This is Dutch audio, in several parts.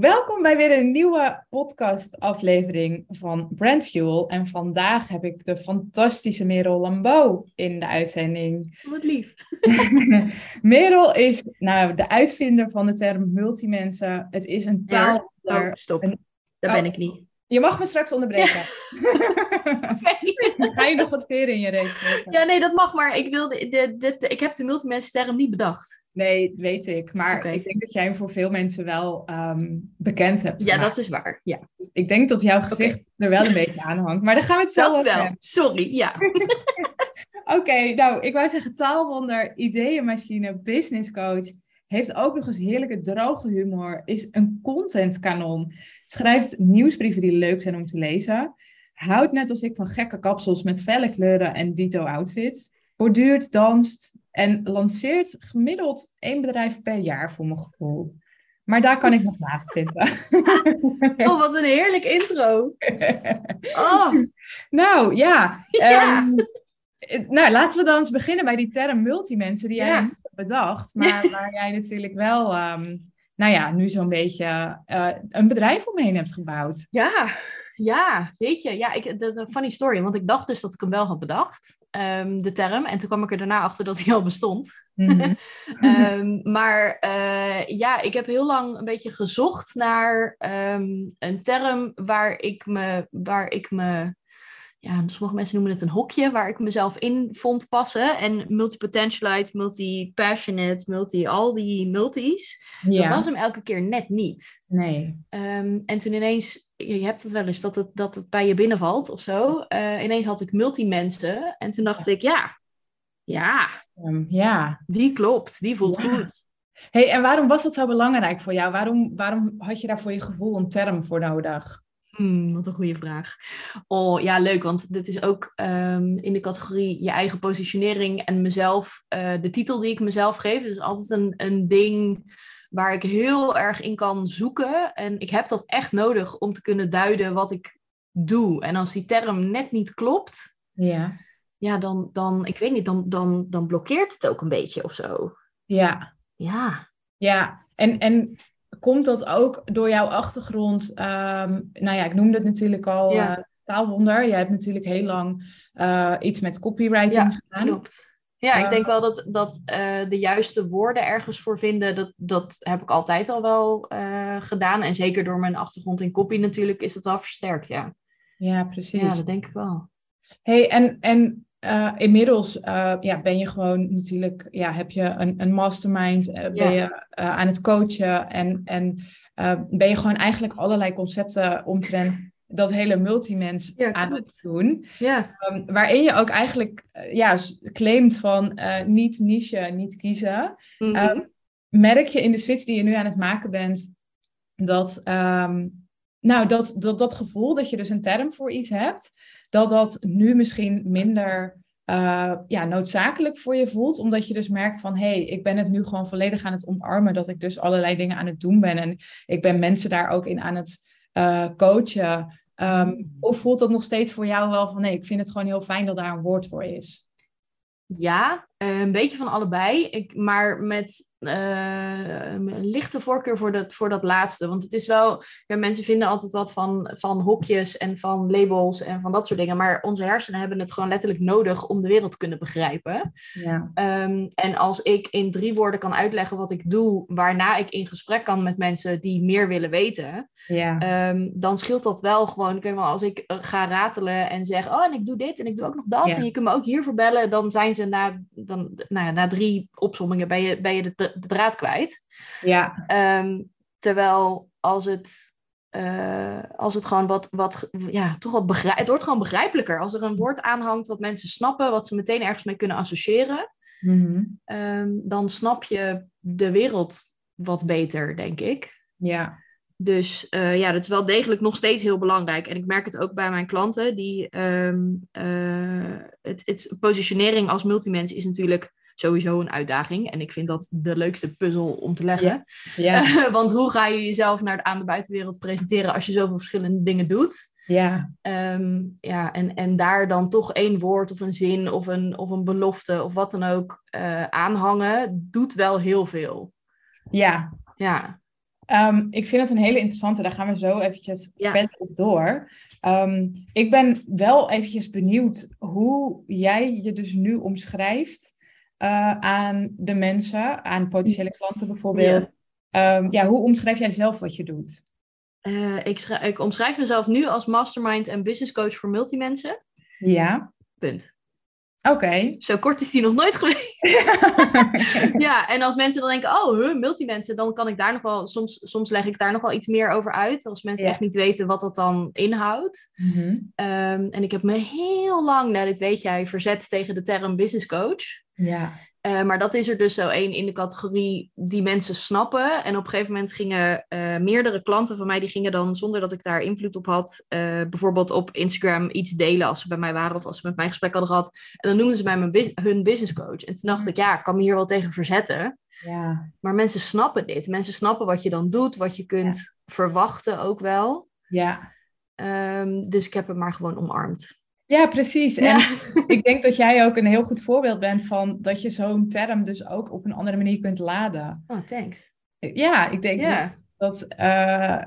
Welkom bij weer een nieuwe podcast-aflevering van Brand Fuel. En vandaag heb ik de fantastische Merel Lambeau in de uitzending. Wat lief. Merel is nou, de uitvinder van de term multimensen. Het is een taal. Oh, stop. Een... Daar ben oh. ik niet. Je mag me straks onderbreken. Ga je nog wat veren in je reet? Ja, nee, dat mag, maar ik, wilde, de, de, ik heb de multimensen term niet bedacht. Nee, weet ik. Maar ik denk dat jij hem voor veel mensen wel um, bekend hebt. Ja, dat is waar. Ja. Dus ik denk dat jouw gezicht er wel een beetje aan hangt. Maar daar gaan we het zo over wel. Sorry, ja. Oké, nou, ik wou zeggen taalwonder, ideeënmachine, business coach. Heeft ook nog eens heerlijke droge humor. Is een contentkanon. Schrijft nieuwsbrieven die leuk zijn om te lezen. Houdt net als ik van gekke kapsels met felle kleuren en dito outfits. Borduurt, danst, en lanceert gemiddeld één bedrijf per jaar voor mijn gevoel. Maar daar kan ik nog naast zitten. Oh, wat een heerlijk intro. Oh. Nou, ja. ja. Ehm, nou, laten we dan eens beginnen bij die term multimensen die jij niet hebt bedacht. Maar waar jij natuurlijk wel, um, nou ja, nu zo'n beetje uh, een bedrijf omheen hebt gebouwd. Ja, ja, weet je. Ja, ik, dat is een funny story. Want ik dacht dus dat ik hem wel had bedacht. Ehm, de term. En toen kwam ik er daarna achter dat hij al bestond. Mhm. Ehm, maar uh, ja, ik heb heel lang een beetje gezocht naar um, een term waar ik me, waar ik me ja, sommige mensen noemen het een hokje waar ik mezelf in vond passen. En multipotentialite, multi-passionate, multi, al die multis. Ja. Dat was hem elke keer net niet. Nee. Um, en toen ineens, je hebt het wel eens dat het, dat het bij je binnenvalt of zo. Uh, ineens had ik multi-mensen. En toen dacht ik, ja, ja, um, ja, die klopt, die voelt goed. hey, en waarom was dat zo belangrijk voor jou? Waarom, waarom had je daar voor je gevoel een term voor nodig? Hmm, wat een goede vraag. Oh ja, leuk, want dit is ook um, in de categorie je eigen positionering en mezelf, uh, de titel die ik mezelf geef. is altijd een, een ding waar ik heel erg in kan zoeken. En ik heb dat echt nodig om te kunnen duiden wat ik doe. En als die term net niet klopt, ja, ja dan, dan, ik weet niet, dan, dan, dan blokkeert het ook een beetje of zo. Ja. Ja. Ja, en, en komt dat ook door jouw achtergrond? Um, nou ja, ik noemde het natuurlijk al ja. uh, taalwonder. Jij hebt natuurlijk heel lang uh, iets met copywriting ja, gedaan. Klopt. Ja, ik denk wel dat, dat de juiste woorden ergens voor vinden, dat, dat heb ik altijd al wel gedaan. En zeker door mijn achtergrond in copy natuurlijk is het wel versterkt, ja. Ja, precies. Ja, dat denk ik wel. hey, en, en uh, inmiddels uh, ja, ben je gewoon natuurlijk, ja, heb je een, een mastermind, uh, ben je aan het coachen en, en ben je gewoon eigenlijk allerlei concepten omtrent dat hele multimens ja, aan het doen. Ja. Um, waarin je ook eigenlijk ja, claimt van niet niche, niet kiezen. Mm -hmm. um, merk je in de switch die je nu aan het maken bent, dat, um, nou, dat, dat, dat gevoel dat je dus een term voor iets hebt, dat dat nu misschien minder uh, ja, noodzakelijk voor je voelt. Omdat je dus merkt van, hé, hey, ik ben het nu gewoon volledig aan het omarmen. Dat ik dus allerlei dingen aan het doen ben. En ik ben mensen daar ook in aan het uh, coachen. Um, of voelt dat nog steeds voor jou wel van, nee, ik vind het gewoon heel fijn dat daar een woord voor is? Ja, een beetje van allebei. Ik, maar met uh, een lichte voorkeur voor dat, voor dat laatste. Want het is wel, ja, mensen vinden altijd wat van, van hokjes en van labels en van dat soort dingen. Maar onze hersenen hebben het gewoon letterlijk nodig om de wereld te kunnen begrijpen. Ja. Um, en als ik in drie woorden kan uitleggen wat ik doe, waarna ik in gesprek kan met mensen die meer willen weten, ja. um, dan scheelt dat wel gewoon. Kijk, als ik ga ratelen en zeg, oh, en ik doe dit en ik doe ook nog dat, ja. en je kunt me ook hiervoor bellen, dan zijn ze na, dan, nou ja, na drie opsommingen ben je, ben je de, de draad kwijt. Ja. Um, terwijl als het, uh, als het gewoon wat, wat ja, toch wat begrijp, het wordt gewoon begrijpelijker. Als er een woord aanhangt wat mensen snappen, wat ze meteen ergens mee kunnen associëren, mm -hmm. um, dan snap je de wereld wat beter, denk ik. Ja. Dus uh, ja, dat is wel degelijk nog steeds heel belangrijk. En ik merk het ook bij mijn klanten. Die, um, uh, het, het positionering als multimens is natuurlijk sowieso een uitdaging. En ik vind dat de leukste puzzel om te leggen. Ja. ja. Want hoe ga je jezelf naar de, aan de buitenwereld presenteren als je zoveel verschillende dingen doet? Ja. Um, ja, en, en daar dan toch één woord of een zin of een, of een belofte of wat dan ook uh, aanhangen, doet wel heel veel. Ja. Ja. Um, ik vind het een hele interessante, daar gaan we zo eventjes verder op door. Um, ik ben wel eventjes benieuwd hoe jij je dus nu omschrijft uh, aan de mensen, aan potentiële klanten bijvoorbeeld. Ja. Um, ja, hoe omschrijf jij zelf wat je doet? Uh, ik, ik, omschrijf mezelf nu als mastermind en business coach voor multimensen. Ja. Punt. Oké. Zo kort is die nog nooit geweest. ja, en als mensen dan denken, oh, huh, multimensen, dan kan ik daar nog wel, soms, soms leg ik daar nog wel iets meer over uit. Als mensen echt niet weten wat dat dan inhoudt. Mm -hmm. um, en ik heb me heel lang, nou dit weet jij, verzet tegen de term business coach. Ja. Uh, maar dat is er dus zo één in de categorie die mensen snappen. En op een gegeven moment gingen uh, meerdere klanten van mij, die gingen dan zonder dat ik daar invloed op had, uh, bijvoorbeeld op Instagram iets delen als ze bij mij waren of als ze met mij gesprek hadden gehad. En dan noemden ze mij mijn bus hun business coach. En toen dacht ik, ja, ik kan me hier wel tegen verzetten. Ja. Maar mensen snappen dit. Mensen snappen wat je dan doet, wat je kunt ja. verwachten ook wel. Ja. Um, dus ik heb het maar gewoon omarmd. Ja, precies. En ja. ik denk dat jij ook een heel goed voorbeeld bent van dat je zo'n term dus ook op een andere manier kunt laden. Oh, thanks. Ja, ik denk dat, uh,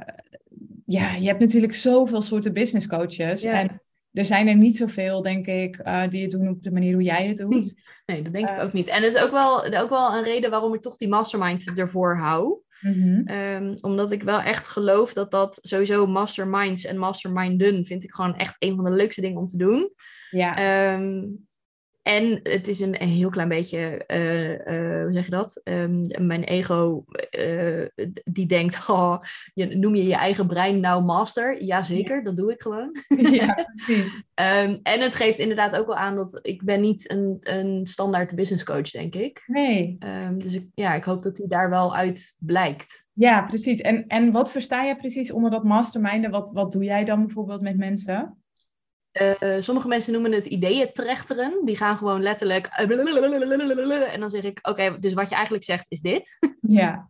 ja, je hebt natuurlijk zoveel soorten business coaches. En er zijn er niet zoveel, denk ik, uh, die het doen op de manier hoe jij het doet. Nee, dat denk uh, ik ook niet. En dat is ook wel, ook wel een reden waarom ik toch die mastermind ervoor hou. Mm -hmm. um, omdat ik wel echt geloof dat dat sowieso masterminds en masterminden vind ik gewoon echt een van de leukste dingen om te doen. Ja. Um, en het is een, een heel klein beetje, uh, uh, hoe zeg je dat? Um, mijn ego uh, die denkt, oh, je, noem je je eigen brein nou master? Jazeker, ja. dat doe ik gewoon. Ja, precies. um, en het geeft inderdaad ook wel aan dat ik ben niet een, een standaard business coach, denk ik. Nee. Um, dus ik, ja, ik hoop dat die daar wel uit blijkt. Ja, precies. En, en wat versta jij precies onder dat masterminden? Wat, wat doe jij dan bijvoorbeeld met mensen? Uh, sommige mensen noemen het ideeën trechteren. Die gaan gewoon letterlijk. En dan zeg ik: Oké, okay, dus wat je eigenlijk zegt is dit. Ja.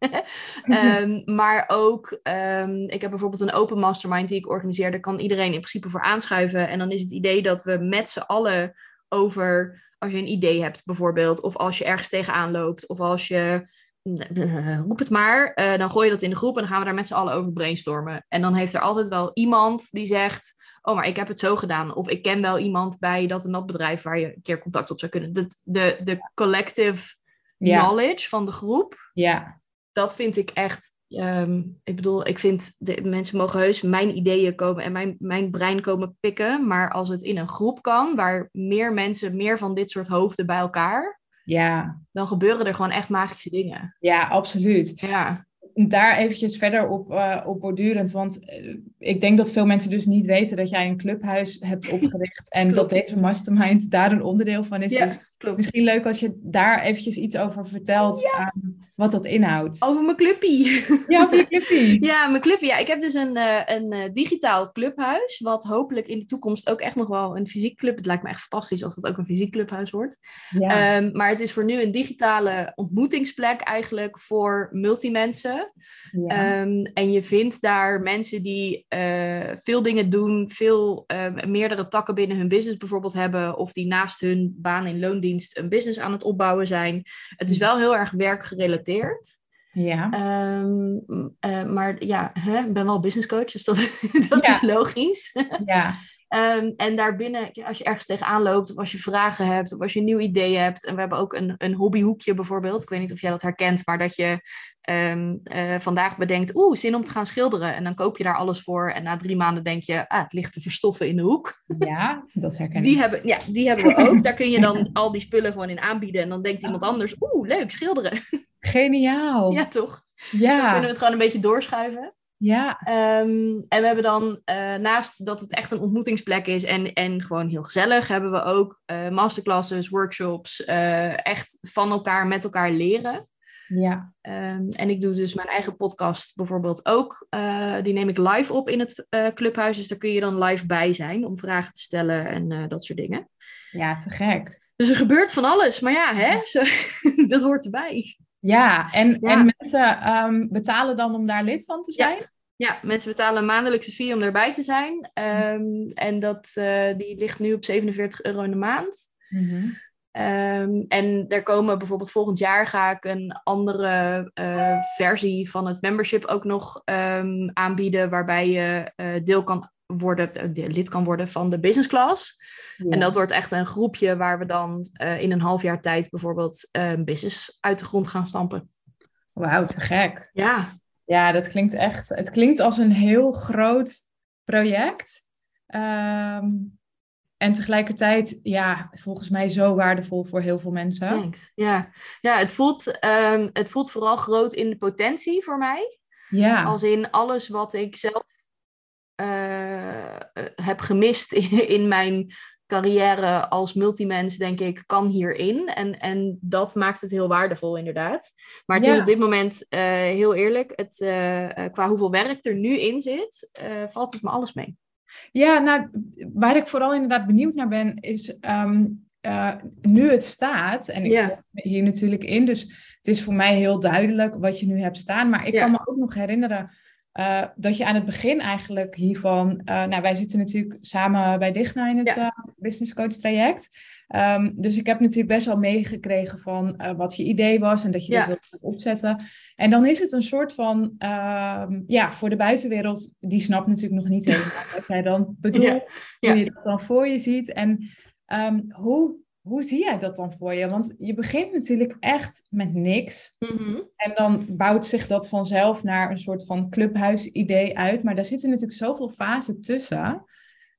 um, maar ook, um, ik heb bijvoorbeeld een open mastermind die ik organiseer. Daar kan iedereen in principe voor aanschuiven. En dan is het idee dat we met z'n allen over. Als je een idee hebt, bijvoorbeeld. Of als je ergens tegenaan loopt. Of als je. Roep het maar. Uh, dan gooi je dat in de groep en dan gaan we daar met z'n allen over brainstormen. En dan heeft er altijd wel iemand die zegt oh, maar ik heb het zo gedaan. Of ik ken wel iemand bij dat en dat bedrijf waar je een keer contact op zou kunnen. De, de, de collective ja. knowledge van de groep, ja. dat vind ik echt... Um, ik bedoel, ik vind, de mensen mogen heus mijn ideeën komen en mijn, mijn brein komen pikken. Maar als het in een groep kan, waar meer mensen, meer van dit soort hoofden bij elkaar... Ja. Dan gebeuren er gewoon echt magische dingen. Ja, absoluut. Ja daar eventjes verder op, uh, op bordurend. Want uh, ik denk dat veel mensen dus niet weten dat jij een clubhuis hebt opgericht. en dat deze mastermind daar een onderdeel van is. Ja, dus klopt. misschien leuk als je daar eventjes iets over vertelt. Ja. Um, wat dat inhoudt. Over mijn clubpie. Ja, over je clubpie. ja, mijn clubpie. Ja, ik heb dus een, uh, een uh, digitaal clubhuis. Wat hopelijk in de toekomst ook echt nog wel een fysiek club. Het lijkt me echt fantastisch als dat ook een fysiek clubhuis wordt. Ja. Um, maar het is voor nu een digitale ontmoetingsplek eigenlijk voor multimensen. Ja. Um, en je vindt daar mensen die uh, veel dingen doen. Veel meerdere takken binnen hun business bijvoorbeeld hebben. Of die naast hun baan in loondienst een business aan het opbouwen zijn. Het is wel heel erg werkgerelateerd. Ja. Um, uh, maar ja, ik ben wel business coach, dus dat, dat Ja. is logisch. Ja. Um, en daarbinnen, als je ergens tegenaan loopt, of als je vragen hebt, of als je een nieuw idee hebt. En we hebben ook een, een hobbyhoekje bijvoorbeeld. Ik weet niet of jij dat herkent, maar dat je um, uh, vandaag bedenkt, oeh, zin om te gaan schilderen. En dan koop je daar alles voor. En na drie maanden denk je, ah, het ligt te verstoffen in de hoek. Ja, dat herken Die ik. hebben, ja, die hebben we ook. Daar kun je dan al die spullen gewoon in aanbieden. En dan denkt iemand anders, oeh, leuk, schilderen. Geniaal. Ja, toch? Dan Ja. kunnen we het gewoon een beetje doorschuiven. Ja. Um, en we hebben dan, uh, naast dat het echt een ontmoetingsplek is en, en gewoon heel gezellig, hebben we ook uh, masterclasses, workshops, uh, echt van elkaar, met elkaar leren. Ja. Um, en ik doe dus mijn eigen podcast bijvoorbeeld ook. die neem ik live op in het clubhuis, dus daar kun je dan live bij zijn om vragen te stellen en dat soort dingen. Ja, te gek. Dus er gebeurt van alles, maar ja, hè? Zo, dat hoort erbij. Ja, en, Ja. en mensen um, betalen dan om daar lid van te zijn? Ja, mensen betalen een maandelijkse fee om erbij te zijn. Um, en dat, uh, die ligt nu op 47 euro in de maand. Mhm. Ehm, en er komen bijvoorbeeld volgend jaar ga ik een andere uh, versie van het membership ook nog um, aanbieden, waarbij je uh, deel kan worden, lid kan worden van de business class. En dat wordt echt een groepje waar we dan uh, in een half jaar tijd bijvoorbeeld een business uit de grond gaan stampen. Wauw, te gek. Ja. Ja, dat klinkt echt. Het klinkt als een heel groot project. Um, en tegelijkertijd, ja, volgens mij zo waardevol voor heel veel mensen. Thanks. Ja, ja het, voelt, um, het voelt vooral groot in de potentie voor mij. Ja. Als in alles wat ik zelf uh, heb gemist in, in mijn carrière als multimens, denk ik, kan hierin. En, en dat maakt het heel waardevol, inderdaad. Maar het ja. is op dit moment, uh, heel eerlijk, het, uh, qua hoeveel werk er nu in zit, valt het me alles mee. Ja, nou, waar ik vooral inderdaad benieuwd naar ben, is um, uh, nu het staat, en ik yeah. hier natuurlijk in, dus het is voor mij heel duidelijk wat je nu hebt staan, maar ik kan me ook nog herinneren uh, dat je aan het begin eigenlijk hiervan, uh, nou wij zitten natuurlijk samen bij Digna in het yeah. business coach traject. Um, dus ik heb natuurlijk best wel meegekregen van uh, wat je idee was en dat je ja. dat wilt opzetten. En dan is het een soort van, um, ja, voor de buitenwereld, die snapt natuurlijk nog niet helemaal wat jij dan bedoelt, ja. Ja. hoe je dat dan voor je ziet. En um, hoe, hoe zie jij dat dan voor je? Want je begint natuurlijk echt met niks. Mm-hmm. En dan bouwt zich dat vanzelf naar een soort van clubhuis-idee uit. Maar daar zitten natuurlijk zoveel fasen tussen.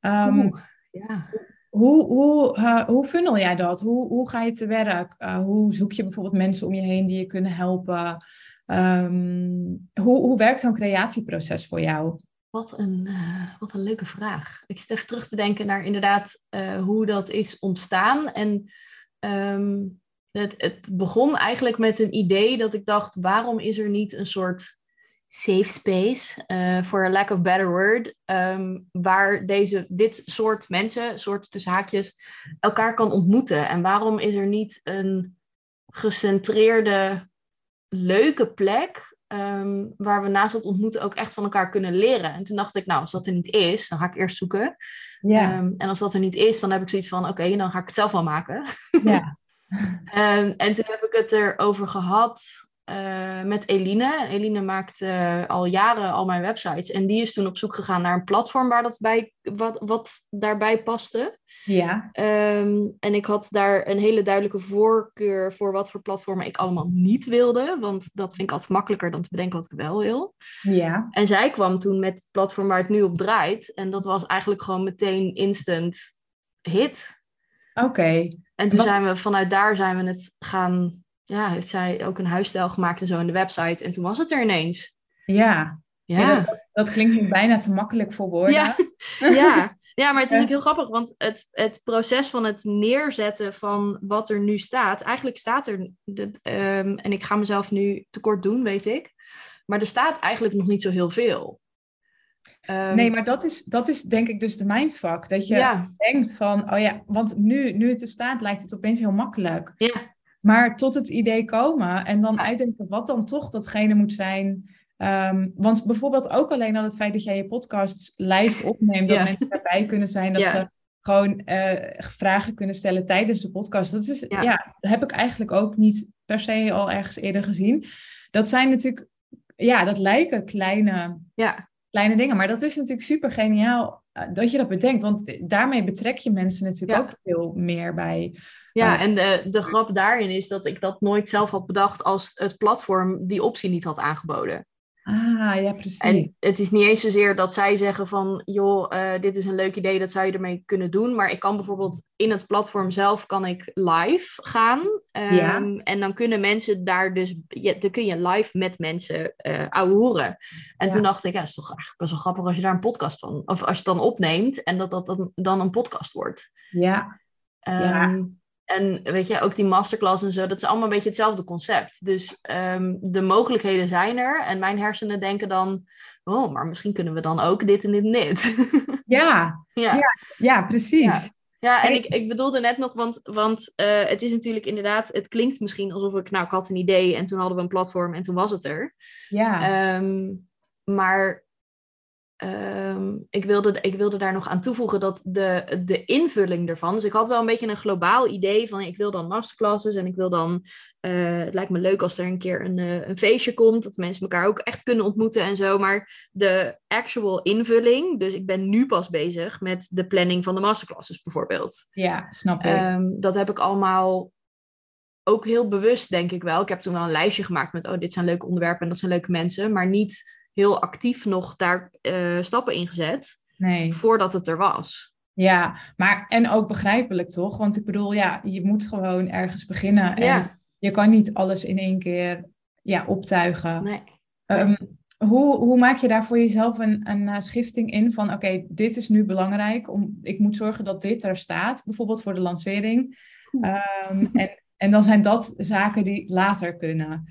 Oeh, ja. Hoe, hoe, uh, hoe funnel jij dat? Hoe, hoe ga je te werk? Uh, hoe zoek je bijvoorbeeld mensen om je heen die je kunnen helpen? Um, hoe, hoe werkt zo'n creatieproces voor jou? Wat een, uh, wat een leuke vraag. Ik zit terug te denken naar inderdaad hoe dat is ontstaan. En um, het, het begon eigenlijk met een idee dat ik dacht, waarom is er niet een soort safe space, uh, for a lack of better word, um, waar deze, dit soort mensen, soort tussen haakjes, elkaar kan ontmoeten. En waarom is er niet een gecentreerde, leuke plek um, waar we naast het ontmoeten ook echt van elkaar kunnen leren? En toen dacht ik, nou, als dat er niet is, dan ga ik eerst zoeken. Ja. Um, en als dat er niet is, dan heb ik zoiets van, oké, okay, dan ga ik het zelf wel maken. Ja. en toen heb ik het erover gehad uh, met Eline. Eline maakt uh, al jaren al mijn websites. En die is toen op zoek gegaan naar een platform waar dat bij, wat, wat daarbij paste. Ja. Um, en ik had daar een hele duidelijke voorkeur voor wat voor platformen ik allemaal niet wilde. Want dat vind ik altijd makkelijker dan te bedenken wat ik wel wil. Ja. En zij kwam toen met het platform waar het nu op draait. En dat was eigenlijk gewoon meteen instant hit. Oké. Okay. En toen wat... zijn we vanuit daar zijn we het gaan ja, heeft zij ook een huisstijl gemaakt en zo in de website. En toen was het er ineens. Ja, ja. ja dat, dat, klinkt bijna te makkelijk voor woorden. Ja, ja. ja maar het is ook heel grappig, want het, het proces van het neerzetten van wat er nu staat, eigenlijk staat er, um, en ik ga mezelf nu tekort doen, weet ik, maar er staat eigenlijk nog niet zo heel veel. Um, nee, maar dat is, dat is denk ik dus de mindfuck. Dat je ja. denkt van, oh ja, want nu, nu het er staat, lijkt het opeens heel makkelijk. Ja. Maar tot het idee komen en dan uitdenken wat dan toch datgene moet zijn. Um, want bijvoorbeeld ook alleen al het feit dat jij je podcasts live opneemt, dat ja. mensen daarbij kunnen zijn, dat ja. ze gewoon uh, vragen kunnen stellen tijdens de podcast. Dat is, ja. ja, heb ik eigenlijk ook niet per se al ergens eerder gezien. Dat zijn natuurlijk, ja, dat lijken kleine, ja. kleine dingen, maar dat is natuurlijk super geniaal uh, dat je dat bedenkt, want daarmee betrek je mensen natuurlijk ook veel meer bij. Ja, en de, de grap daarin is dat ik dat nooit zelf had bedacht als het platform die optie niet had aangeboden. Ah, ja, precies. En het is niet eens zozeer dat zij zeggen van, joh, uh, dit is een leuk idee, dat zou je ermee kunnen doen. Maar ik kan bijvoorbeeld in het platform zelf kan ik live gaan. Um, ja. En dan kunnen mensen daar dus, ja, dan kun je live met mensen uh, ouwehoeren. En ja. toen dacht ik, ja, is toch eigenlijk best wel grappig als je daar een podcast van, of als je het dan opneemt en dat dat dan, dan een podcast wordt. Ja. Um, ja. En weet je, ook die masterclass en zo, dat is allemaal een beetje hetzelfde concept. Dus um, de mogelijkheden zijn er. En mijn hersenen denken dan, oh, maar misschien kunnen we dan ook dit en dit en dit. Ja, ja. ja, ja precies. Ja. Ja, en ik, ik bedoelde net nog, want, want uh, het is natuurlijk inderdaad, het klinkt misschien alsof ik, nou, ik had een idee en toen hadden we een platform en toen was het er. Ja. Um, maar ehm, ik, wilde, ik wilde daar nog aan toevoegen dat de, de invulling ervan. Dus ik had wel een beetje een globaal idee van ik wil dan masterclasses en ik wil dan. Uh, het lijkt me leuk als er een keer een, uh, een feestje komt, dat mensen elkaar ook echt kunnen ontmoeten en zo. Maar de actual invulling, dus ik ben nu pas bezig met de planning van de masterclasses bijvoorbeeld. Ja, snap ik. Um, dat heb ik allemaal ook heel bewust, denk ik wel. Ik heb toen wel een lijstje gemaakt met, oh, dit zijn leuke onderwerpen en dat zijn leuke mensen, maar niet heel actief nog daar uh, stappen in gezet. Nee. Voordat het er was. Ja, maar en ook begrijpelijk toch? Want ik bedoel, ja, je moet gewoon ergens beginnen. En ja. je kan niet alles in één keer ja, optuigen. Nee. Um, hoe, hoe maak je daar voor jezelf een, een uh, schifting in van oké, dit is nu belangrijk. Om, ik moet zorgen dat dit er staat, bijvoorbeeld voor de lancering. Um, en, en dan zijn dat zaken die later kunnen.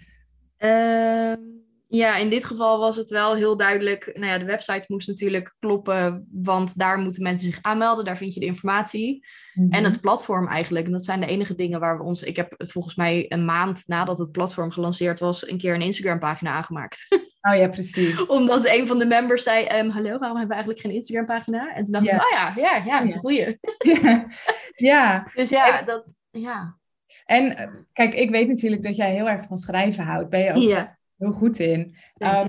Um ja, in dit geval was het wel heel duidelijk. Nou ja, de website moest natuurlijk kloppen, want daar moeten mensen zich aanmelden. Daar vind je de informatie. En het mhm. platform eigenlijk. En dat zijn de enige dingen waar we ons. Ik heb volgens mij een maand nadat het platform gelanceerd was, een keer een Instagram-pagina aangemaakt. Oh ja, precies. Omdat een van de members zei: um, Hallo, waarom hebben we eigenlijk geen Instagram-pagina? En toen dacht ik: Oh ja, ja, ja, dat is een goeie. Ja. ja. dus ja, dat. Ja. En eh, kijk, ik weet natuurlijk dat jij heel erg van schrijven houdt. Ben je ook ja heel goed in. Um,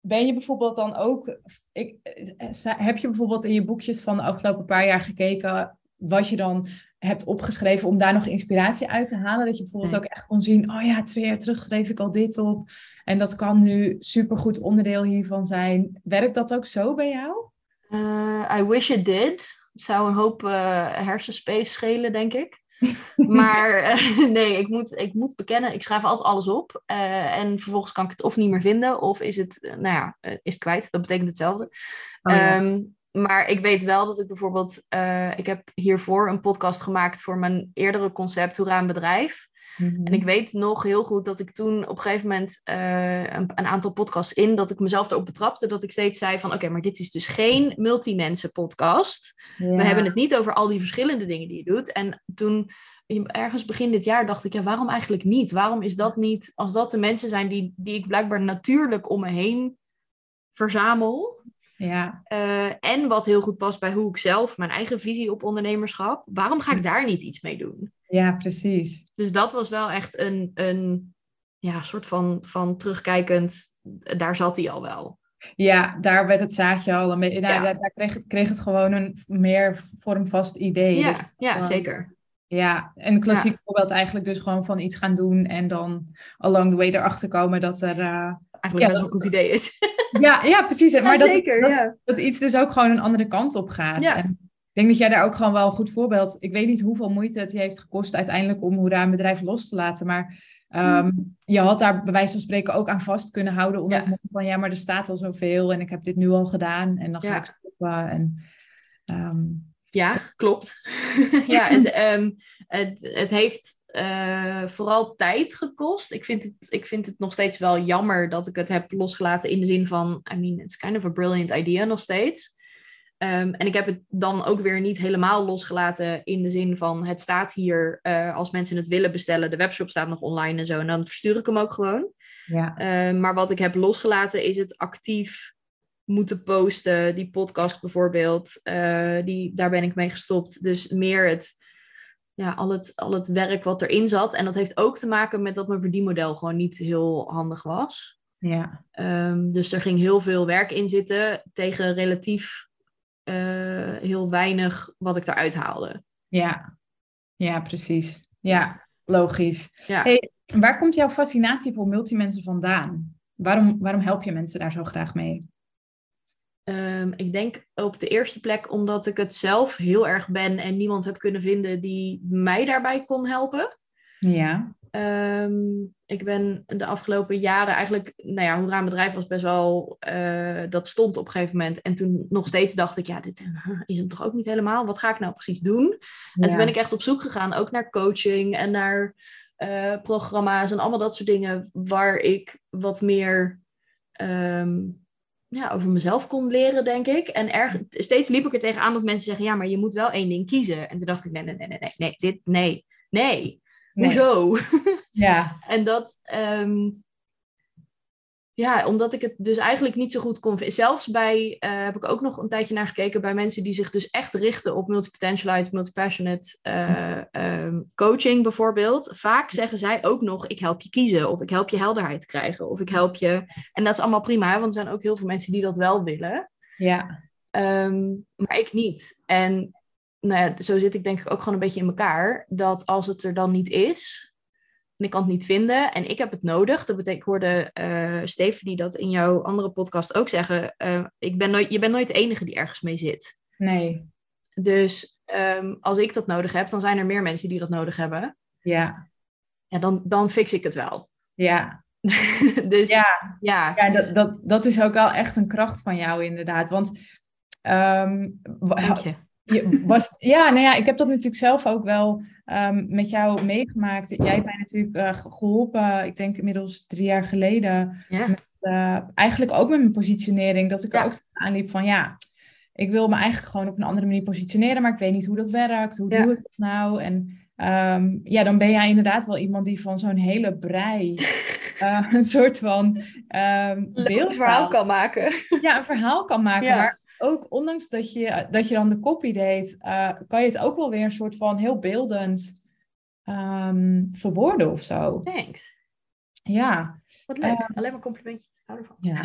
ben je bijvoorbeeld dan ook, ik, eh, heb je bijvoorbeeld in je boekjes van de afgelopen paar jaar gekeken wat je dan hebt opgeschreven om daar nog inspiratie uit te halen? Dat je bijvoorbeeld ook echt kon zien, oh ja, twee jaar terug schreef ik al dit op en dat kan nu supergoed onderdeel hiervan zijn. Werkt dat ook zo bij jou? Uh, I wish it did. Het zou een hoop uh, hersenspace schelen, denk ik. maar eh, nee, ik moet, ik moet bekennen, ik schrijf altijd alles op. Uh, en vervolgens kan ik het of niet meer vinden, of is het, uh, nou ja, is het kwijt. Dat betekent hetzelfde. Oh, ja. um, maar ik weet wel dat ik bijvoorbeeld, ik heb hiervoor een podcast gemaakt voor mijn eerdere concept, Hoera een bedrijf. En ik weet nog heel goed dat ik toen op een gegeven moment een, een, aantal podcasts in, dat ik mezelf erop betrapte, dat ik steeds zei van oké, maar dit is dus geen multimensen podcast. Ja. We hebben het niet over al die verschillende dingen die je doet. En toen ergens begin dit jaar dacht ik, ja, waarom eigenlijk niet? Waarom is dat niet, als dat de mensen zijn die, die ik blijkbaar natuurlijk om me heen verzamel. Ja. Uh, en wat heel goed past bij hoe ik zelf, mijn eigen visie op ondernemerschap. Waarom ga ik daar niet iets mee doen? Ja, precies. Dus dat was wel echt een, een ja, soort van, van terugkijkend, daar zat hij al wel. Ja, daar werd het zaadje al een beetje. Nou, daar, daar, kreeg, het, kreeg het gewoon een meer vormvast idee. Ja, dus, ja zeker. Ja, een klassiek voorbeeld eigenlijk dus gewoon van iets gaan doen en dan along the way erachter komen dat er... Uh, eigenlijk best wel een goed idee is. Ja, ja precies. Maar dat, zeker, dat, dat, iets dus ook gewoon een andere kant op gaat. Ja. En denk dat jij daar ook gewoon wel een goed voorbeeld... Ik weet niet hoeveel moeite het je heeft gekost uiteindelijk om Hoera een bedrijf los te laten, maar... Um, je had daar bij wijze van spreken ook aan vast kunnen houden. Onder ja. van ja, maar er staat al zoveel en ik heb dit nu al gedaan en dan ga ik stoppen. En, um, ja, klopt. ja, het, um, het, het heeft uh, vooral tijd gekost. Ik vind, het, ik vind het nog steeds wel jammer dat ik het heb losgelaten in de zin van, I mean, it's kind of a brilliant idea nog steeds. Um, en ik heb het dan ook weer niet helemaal losgelaten in de zin van het staat hier uh, als mensen het willen bestellen. De webshop staat nog online en zo. En dan verstuur ik hem ook gewoon. Ja. Um, maar wat ik heb losgelaten is het actief moeten posten. Die podcast bijvoorbeeld, uh, die, daar ben ik mee gestopt. Dus meer het, ja, al, het, al het werk wat erin zat. En dat heeft ook te maken met dat mijn verdienmodel gewoon niet heel handig was. Ja. Um, dus er ging heel veel werk in zitten tegen relatief uh, heel weinig wat ik eruit haalde. Ja, ja precies. Ja, logisch. Ja. Hey, waar komt jouw fascinatie voor multimensen vandaan? Waarom, waarom help je mensen daar zo graag mee? Um, ik denk op de eerste plek omdat ik het zelf heel erg ben en niemand heb kunnen vinden die mij daarbij kon helpen. Ja. Um, ik ben de afgelopen jaren eigenlijk, nou ja, Hoera Bedrijf was best wel, uh, dat stond op een gegeven moment. En toen nog steeds dacht ik, ja, dit is hem toch ook niet helemaal. Wat ga ik nou precies doen? En toen ben ik echt op zoek gegaan, ook naar coaching en naar uh, programma's en allemaal dat soort dingen, waar ik wat meer um, ja, over mezelf kon leren, denk ik. En erg, steeds liep ik er tegenaan dat mensen zeggen, ja, maar je moet wel één ding kiezen. En toen dacht ik, nee, nee, nee, nee, nee, nee dit, nee, nee. Hoezo? Ja. en dat, um, ja, omdat ik het dus eigenlijk niet zo goed kon. Zelfs bij, uh, heb ik ook nog een tijdje naar gekeken bij mensen die zich dus echt richten op multipotentialite, multipassionate uh, um, coaching bijvoorbeeld. Vaak zeggen zij ook nog: ik help je kiezen, of ik help je helderheid krijgen, of ik help je. En dat is allemaal prima, want er zijn ook heel veel mensen die dat wel willen. Ja. Um, maar ik niet. En nou ja, zo zit ik denk ik ook gewoon een beetje in elkaar. Dat als het er dan niet is, en ik kan het niet vinden en ik heb het nodig. Dat betekent, ik hoorde uh, Steven dat in jouw andere podcast ook zeggen. Uh, ik ben nooit, je bent nooit de enige die ergens mee zit. Nee. Dus um, als ik dat nodig heb, dan zijn er meer mensen die dat nodig hebben. Ja. Ja, dan, dan fix ik het wel. Ja. dus ja, ja. ja dat, dat, dat is ook wel echt een kracht van jou inderdaad. Want um, je. was, ja, nou ja, ik heb dat natuurlijk zelf ook wel um, met jou meegemaakt. Jij hebt mij natuurlijk uh, geholpen, ik denk inmiddels drie jaar geleden. Ja. Met, uh, eigenlijk ook met mijn positionering. Dat ik er ook aanliep van ja, ik wil me eigenlijk gewoon op een andere manier positioneren, maar ik weet niet hoe dat werkt. Hoe Ja. doe ik dat nou? En um, ja, dan ben jij inderdaad wel iemand die van zo'n hele brei uh, een soort van um, Leuk verhaal kan maken. Ja, een verhaal kan maken. Ja. Maar ook ondanks dat je, dat je dan de copy deed, uh, kan je het ook wel weer een soort van heel beeldend um, verwoorden of zo. Thanks. Ja. Wat leuk. Uh, Alleen maar complimentjes. Ik hou ervan. Ja.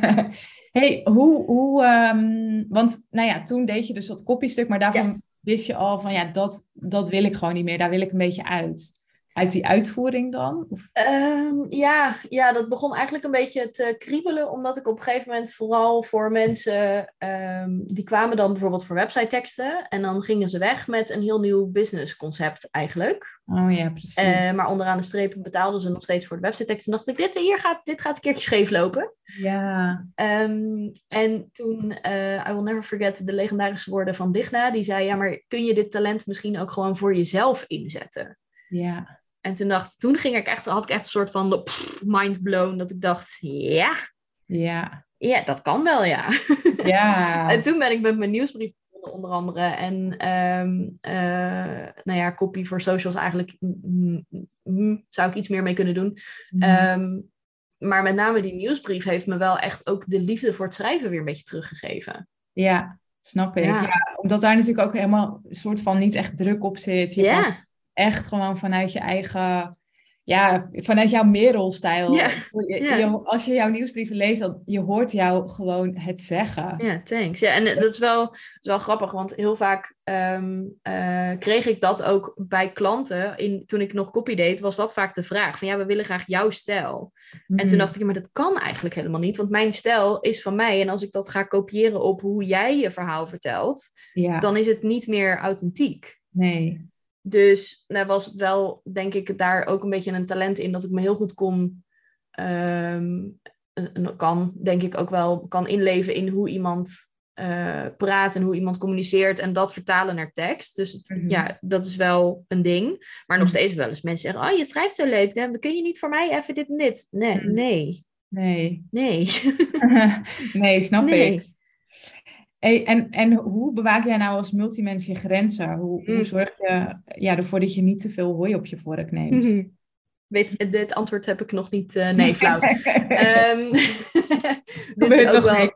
hey, hoe, hoe um, want nou ja, toen deed je dus dat copystuk, maar daarvan ja. wist je al van ja, dat, dat wil ik gewoon niet meer. Daar wil ik een beetje uit uit die uitvoering dan? Of? Um, ja, ja, dat begon eigenlijk een beetje te kriebelen, omdat ik op een gegeven moment vooral voor mensen, um, die kwamen dan bijvoorbeeld voor website teksten en dan gingen ze weg met een heel nieuw business concept eigenlijk. Oh ja, precies. Uh, maar onderaan de strepen betaalden ze nog steeds voor de website teksten. dacht ik, dit, hier gaat, dit gaat een keertje scheef lopen. Ja. Um, en toen, uh, I will never forget de legendarische woorden van Digna, die zei, ja, maar kun je dit talent misschien ook gewoon voor jezelf inzetten? Ja. En toen dacht, toen ging ik echt, had ik echt een soort van pff, mind blown. Dat ik dacht, ja. Ja. Ja, dat kan wel, ja. Ja. en toen ben ik met mijn nieuwsbrief begonnen, onder andere. En um, uh, nou ja, copy voor socials eigenlijk mm, mm, zou ik iets meer mee kunnen doen. Mm. Um, maar met name die nieuwsbrief heeft me wel echt ook de liefde voor het schrijven weer een beetje teruggegeven. Ja, snap ik. Ja. ja omdat daar natuurlijk ook helemaal een soort van niet echt druk op zit. Je ja. Kan echt gewoon vanuit je eigen, ja, vanuit jouw merelstijl. Je, als je jouw nieuwsbrieven leest, dan je hoort jou gewoon het zeggen. Ja, thanks. Ja, en dat is wel, dat is wel grappig, want heel vaak um, uh, kreeg ik dat ook bij klanten. In, toen ik nog copy deed, was dat vaak de vraag van ja, we willen graag jouw stijl. Mm. En toen dacht ik, maar dat kan eigenlijk helemaal niet, want mijn stijl is van mij. En als ik dat ga kopiëren op hoe jij je verhaal vertelt, dan is het niet meer authentiek. Nee. Dus nou was wel, denk ik, daar ook een beetje een talent in dat ik me heel goed kon, um, kan, denk ik ook wel, kan inleven in hoe iemand uh, praat en hoe iemand communiceert en dat vertalen naar tekst. Dus het, mm-hmm. ja, dat is wel een ding. Maar nog mm-hmm. steeds wel eens mensen zeggen, oh, je schrijft zo leuk, dan kun je niet voor mij even dit en dit? Nee, mm-hmm. nee. Nee. Nee. nee, snap nee. ik. Hey, en, en hoe bewaak jij nou als multimens je grenzen? Hoe, mm. hoe zorg je ja, ervoor dat je niet te veel hooi op je vork neemt? Mm-hmm. Weet, dit antwoord heb ik nog niet. Uh, nee, flauw. um, dit, is ook wel,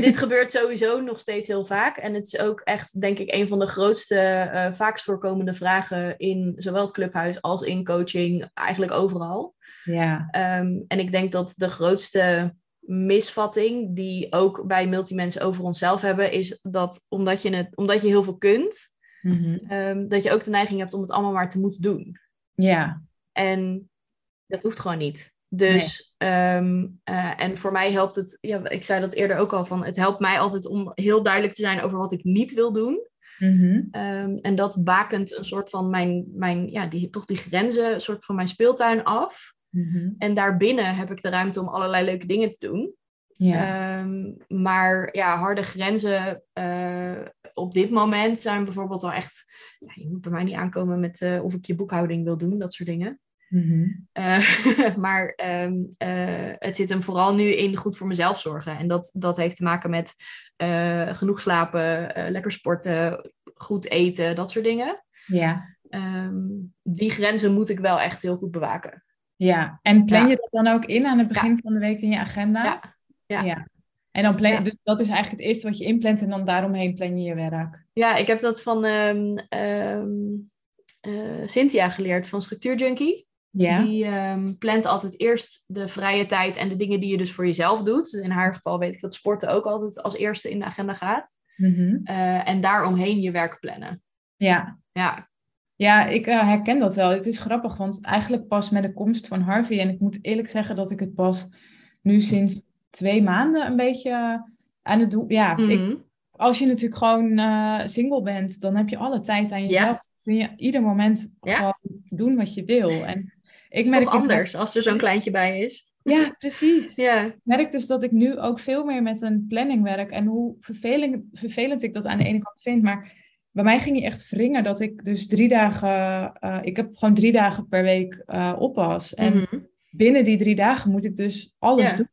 dit gebeurt sowieso nog steeds heel vaak. En het is ook echt, denk ik, een van de grootste, uh, vaakst voorkomende vragen in zowel het clubhuis als in coaching, eigenlijk overal. Ja. Um, en ik denk dat de grootste misvatting die ook bij multimensen over onszelf hebben, is dat omdat je, het, omdat je heel veel kunt, mm-hmm. um, dat je ook de neiging hebt om het allemaal maar te moeten doen. Ja. En dat hoeft gewoon niet. Dus, nee. um, uh, en voor mij helpt het, ja, ik zei dat eerder ook al, van het helpt mij altijd om heel duidelijk te zijn over wat ik niet wil doen. Mm-hmm. Um, en dat bakent een soort van mijn, mijn ja, die, toch die grenzen, een soort van mijn speeltuin af. Mm-hmm. En daarbinnen heb ik de ruimte om allerlei leuke dingen te doen. Ja. Um, maar ja, harde grenzen uh, op dit moment zijn bijvoorbeeld al echt... Ja, je moet bij mij niet aankomen met uh, of ik je boekhouding wil doen, dat soort dingen. Mm-hmm. Uh, maar um, het zit hem vooral nu in goed voor mezelf zorgen. En dat, dat heeft te maken met genoeg slapen, lekker sporten, goed eten, dat soort dingen. Ja. Um, die grenzen moet ik wel echt heel goed bewaken. Ja, en plan je dat dan ook in aan het begin van de week in je agenda? Ja. ja. En dan plan, dus dat is eigenlijk het eerste wat je inplant en dan daaromheen plan je je werk. Ja, ik heb dat van um, Cynthia geleerd van Structuur Junkie. Ja. Die um, plant altijd eerst de vrije tijd en de dingen die je dus voor jezelf doet. Dus in haar geval weet ik dat sporten ook altijd als eerste in de agenda gaat. Mm en daaromheen je werk plannen. Ja. Ja. Ja, ik uh, herken dat wel. Het is grappig, want eigenlijk pas met de komst van Harvey, en ik moet eerlijk zeggen dat ik het pas nu sinds twee maanden een beetje aan het doen. Ja, ik, mhm. als je natuurlijk gewoon uh, single bent, dan heb je alle tijd aan jezelf. Ja. Kun je ieder moment gewoon doen wat je wil. En ik merk toch anders als er zo'n kleintje bij is. Ja, precies. Ja. Ik merk dus dat ik nu ook veel meer met een planning werk. En hoe vervelend, vervelend ik dat aan de ene kant vind. Maar bij mij ging je echt wringen dat ik dus drie dagen... Uh, ik heb gewoon drie dagen per week uh, oppas. En mhm. binnen die drie dagen moet ik dus alles doen.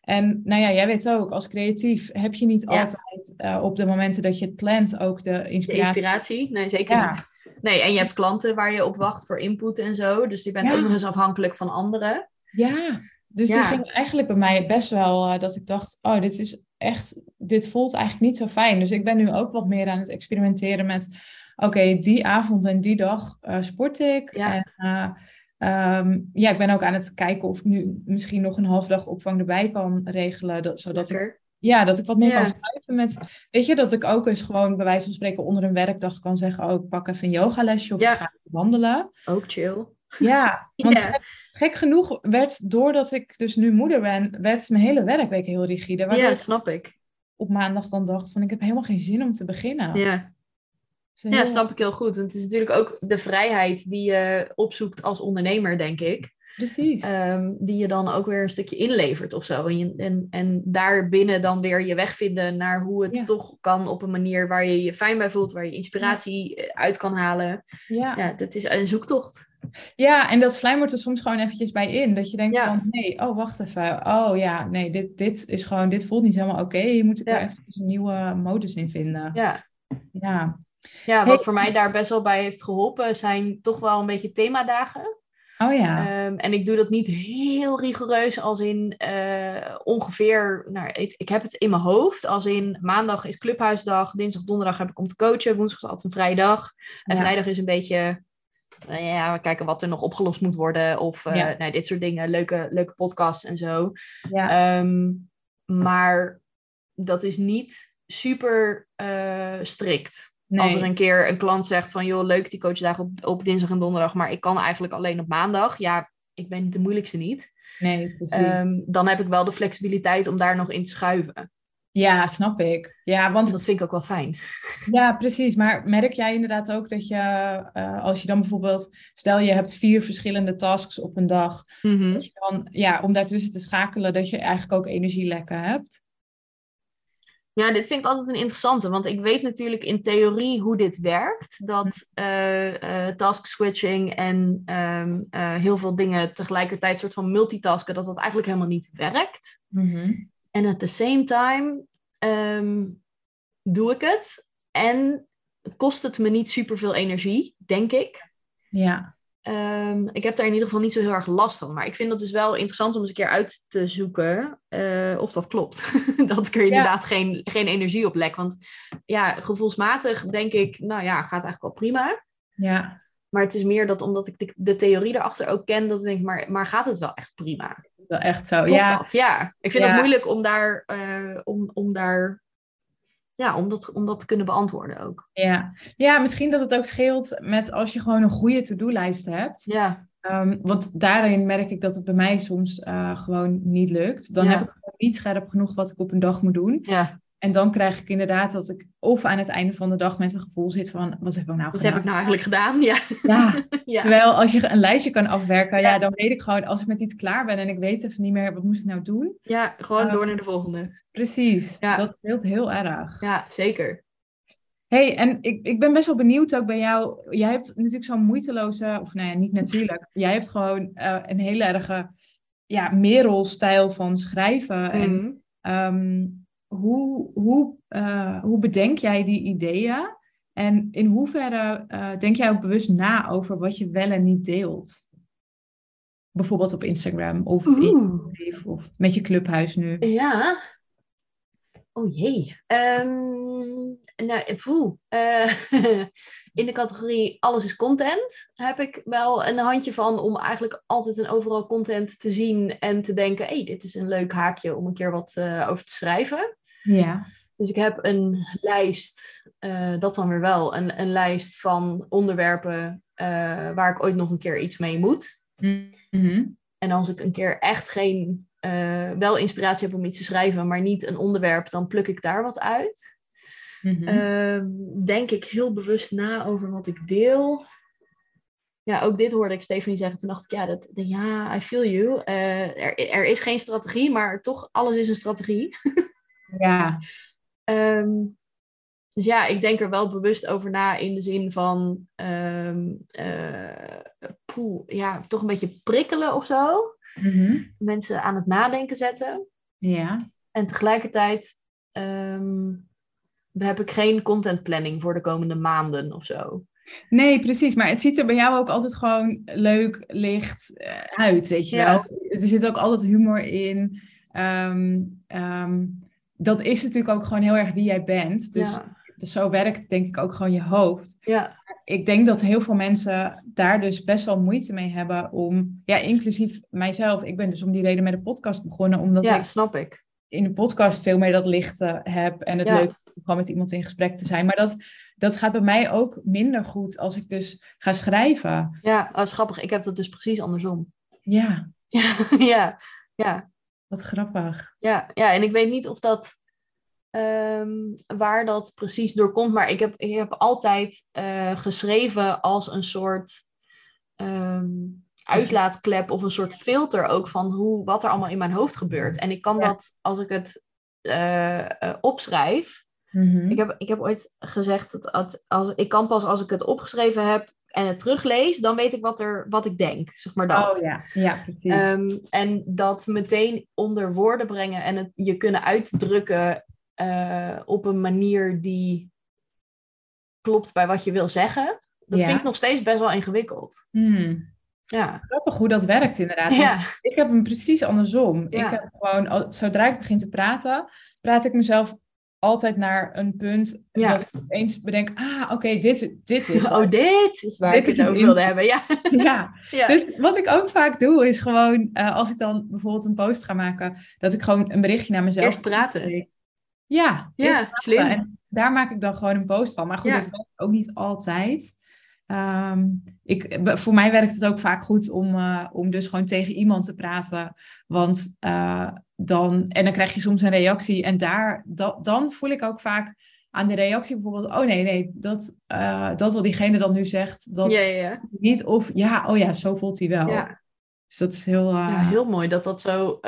En nou ja, jij weet ook, als creatief heb je niet altijd uh, op de momenten dat je het plant ook de inspiratie. De inspiratie? Nee, zeker niet. Nee, en je hebt klanten waar je op wacht voor input en zo. Dus je bent ook nog eens afhankelijk van anderen. Ja, dus ja. ging eigenlijk bij mij best wel uh, dat ik dacht, oh, dit is echt, dit voelt eigenlijk niet zo fijn. Dus ik ben nu ook wat meer aan het experimenteren met, oké, die avond en die dag uh, sport ik. Ja. En, Ehm, ja, ik ben ook aan het kijken of ik nu misschien nog een half dag opvang erbij kan regelen. Dat, zodat ik, ja, dat ik wat meer kan schrijven met... Weet je, dat ik ook eens gewoon bij wijze van spreken onder een werkdag kan zeggen... oh, ik pak even een yogalesje of ja. ik ga wandelen. Ook chill. Ja, want gek, gek, genoeg werd, doordat ik dus nu moeder ben... werd mijn hele werkweek heel rigide. Ja, snap ik. Op maandag dan dacht van, ik heb helemaal geen zin om te beginnen. Ja. Ja, snap ik heel goed. En het is natuurlijk ook de vrijheid die je opzoekt als ondernemer, denk ik. Precies. Ehm, die je dan ook weer een stukje inlevert of zo. En, je, en, en daarbinnen dan weer je weg vinden naar hoe het toch kan op een manier waar je je fijn bij voelt, waar je inspiratie eh, uit kan halen. Ja. ja, dat is een zoektocht. Ja, en dat slijmert er soms gewoon eventjes bij in. Dat je denkt van, nee, oh, wacht even. Oh ja, nee, dit, dit is gewoon, dit voelt niet helemaal oké. Je moet er even een nieuwe modus in vinden. Ja. Ja. Ja, wat voor mij daar best wel bij heeft geholpen, zijn toch wel een beetje themadagen. Oh ja. Ehm, en ik doe dat niet heel rigoureus, als in uh, ongeveer, nou, ik, ik, heb het in mijn hoofd, als in maandag is clubhuisdag, dinsdag, donderdag heb ik om te coachen, woensdag is altijd een vrije dag. En vrijdag is een beetje, ja, we kijken wat er nog opgelost moet worden. Of ja. nou, dit soort dingen, leuke, leuke podcasts en zo. Ja. Um, maar dat is niet super strikt. Als er een keer een klant zegt van, joh, leuk die coachdagen op, op dinsdag en donderdag, maar ik kan eigenlijk alleen op maandag. Ja, ik ben de moeilijkste niet. Nee, precies. Um, dan heb ik wel de flexibiliteit om daar nog in te schuiven. Ja, snap ik. Ja, want... Dat vind ik ook wel fijn. Ja, precies. Maar merk jij inderdaad ook dat je, uh, als je dan bijvoorbeeld, stel je hebt vier verschillende tasks op een dag, mm dat je dan, ja, om daartussen te schakelen, dat je eigenlijk ook energielekken hebt? Ja, dit vind ik altijd een interessante, want ik weet natuurlijk in theorie hoe dit werkt. Dat uh, task switching en ehm, eh, heel veel dingen tegelijkertijd soort van multitasken, dat dat eigenlijk helemaal niet werkt. Mhm. En at the same time ehm, doe ik het en kost het me niet superveel energie, denk ik. Ja. Um, ik heb daar in ieder geval niet zo heel erg last van. Maar ik vind het dus wel interessant om eens een keer uit te zoeken uh, of dat klopt. dat ik er inderdaad geen, geen energie op lek. Want ja, gevoelsmatig denk ik, nou ja, gaat eigenlijk wel prima. Ja. Maar het is meer dat omdat ik de, de theorie erachter ook ken, dat ik denk, maar, maar gaat het wel echt prima? Wel echt zo, ja. Dat? Ja, ik vind het moeilijk om daar, uh, om, om daar ja, om dat, om dat te kunnen beantwoorden ook. Ja. ja, misschien dat het ook scheelt met als je gewoon een goede to-do-lijst hebt. Ja. Um, want daarin merk ik dat het bij mij soms uh, gewoon niet lukt. Dan heb ik niet scherp genoeg wat ik op een dag moet doen. Ja. En dan krijg ik inderdaad dat ik of aan het einde van de dag met een gevoel zit van, wat heb ik nou wat gedaan? heb ik nou eigenlijk gedaan? Ja. ja. Terwijl als je een lijstje kan afwerken, ja. dan weet ik gewoon, als ik met iets klaar ben en ik weet even niet meer, wat moest ik nou doen? Ja, gewoon door ehm, naar de volgende. Precies, dat scheelt heel erg. Ja, zeker. hey, en ik, ik ben best wel benieuwd ook bij jou. Jij hebt natuurlijk zo'n moeiteloze, of nou ja, niet natuurlijk. Jij hebt gewoon uh, een hele erge, ja, Merel-stijl van schrijven. En um, hoe, hoe, uh, hoe bedenk jij die ideeën? En in hoeverre uh, denk jij ook bewust na over wat je wel en niet deelt? bijvoorbeeld op Instagram of, of met je clubhuis nu? Ja. Oh jee. Um, nou, voel. Uh, in de categorie alles is content heb ik wel een handje van om eigenlijk altijd en overal content te zien en te denken, hé, hey, dit is een leuk haakje om een keer wat uh, over te schrijven. Ja. Dus ik heb een lijst, uh, dat dan weer wel, een, een lijst van onderwerpen waar ik ooit nog een keer iets mee moet. Mm -hmm. En als ik een keer echt geen, wel inspiratie heb om iets te schrijven, maar niet een onderwerp, dan pluk ik daar wat uit. Mm -hmm. uh, denk ik heel bewust na over wat ik deel. Ja, ook dit hoorde ik Stephanie zeggen. Toen dacht ik, ja, dat, ja I feel you. Uh, er, er is geen strategie, maar toch, alles is een strategie. ja. Um, dus ja, ik denk er wel bewust over na in de zin van um, uh, poeh, ja, toch een beetje prikkelen of zo. Mm -hmm. Mensen aan het nadenken zetten. Ja. En tegelijkertijd um, heb ik geen content planning voor de komende maanden of zo. Nee, precies. Maar het ziet er bij jou ook altijd gewoon leuk, licht uh, uit, weet je Ja. wel. Er zit ook altijd humor in. Um, um, dat is natuurlijk ook gewoon heel erg wie jij bent. Dus ja. zo werkt denk ik ook gewoon je hoofd. Ja. Ik denk dat heel veel mensen daar dus best wel moeite mee hebben om, ja, inclusief mijzelf. Ik ben dus om die reden met de podcast begonnen, omdat ja, ik snap ik. In de podcast veel meer dat lichte heb en het Ja. leuk om gewoon met iemand in gesprek te zijn. Maar dat, dat gaat bij mij ook minder goed als ik dus ga schrijven. Ja, dat is grappig. Ik heb dat dus precies andersom. Ja, Ja, ja, ja. wat grappig. Ja, ja, en ik weet niet of dat um, waar dat precies door komt, maar ik heb, ik heb altijd uh, geschreven als een soort um, uitlaatklep of een soort filter ook van hoe, wat er allemaal in mijn hoofd gebeurt. En ik kan Ja. dat als ik het uh, uh, opschrijf. Mhm. Ik heb, ik heb ooit gezegd dat als, als, ik kan pas als ik het opgeschreven heb en het teruglees, dan weet ik wat, er, wat ik denk. Zeg maar dat. Oh ja, ja precies. Um, en dat meteen onder woorden brengen en het je kunnen uitdrukken uh, op een manier die klopt bij wat je wil zeggen. Dat Ja. vind ik nog steeds best wel ingewikkeld. Hmm. Ja, Grappig hoe dat werkt inderdaad. Ja, Ik heb hem precies andersom. Ja. Ik heb gewoon, zodra ik begin te praten, praat ik mezelf altijd naar een punt Ja. dat ik opeens bedenk, ah, oké, dit, dit is Oh, dit is waar Dit ik is het over wilde hebben. Ja. Ja, ja. dus wat ik ook vaak doe, is gewoon, eh, als ik dan bijvoorbeeld een post ga maken, dat ik gewoon een berichtje naar mezelf... Eerst praten. Ja, Ja, praten. slim. En daar maak ik dan gewoon een post van. Maar goed, dat werkt ook niet altijd. Ehm, ik, voor mij werkt het ook vaak goed om, eh, om dus gewoon tegen iemand te praten. Want eh, dan, en dan krijg je soms een reactie. En daar, dan voel ik ook vaak aan de reactie bijvoorbeeld, oh nee, nee, dat, eh, dat wat diegene dan nu zegt, dat Ja, ja, ja. niet. Of ja, oh ja, zo voelt hij wel. Ja. Dus dat is heel, ja, heel mooi dat dat zo,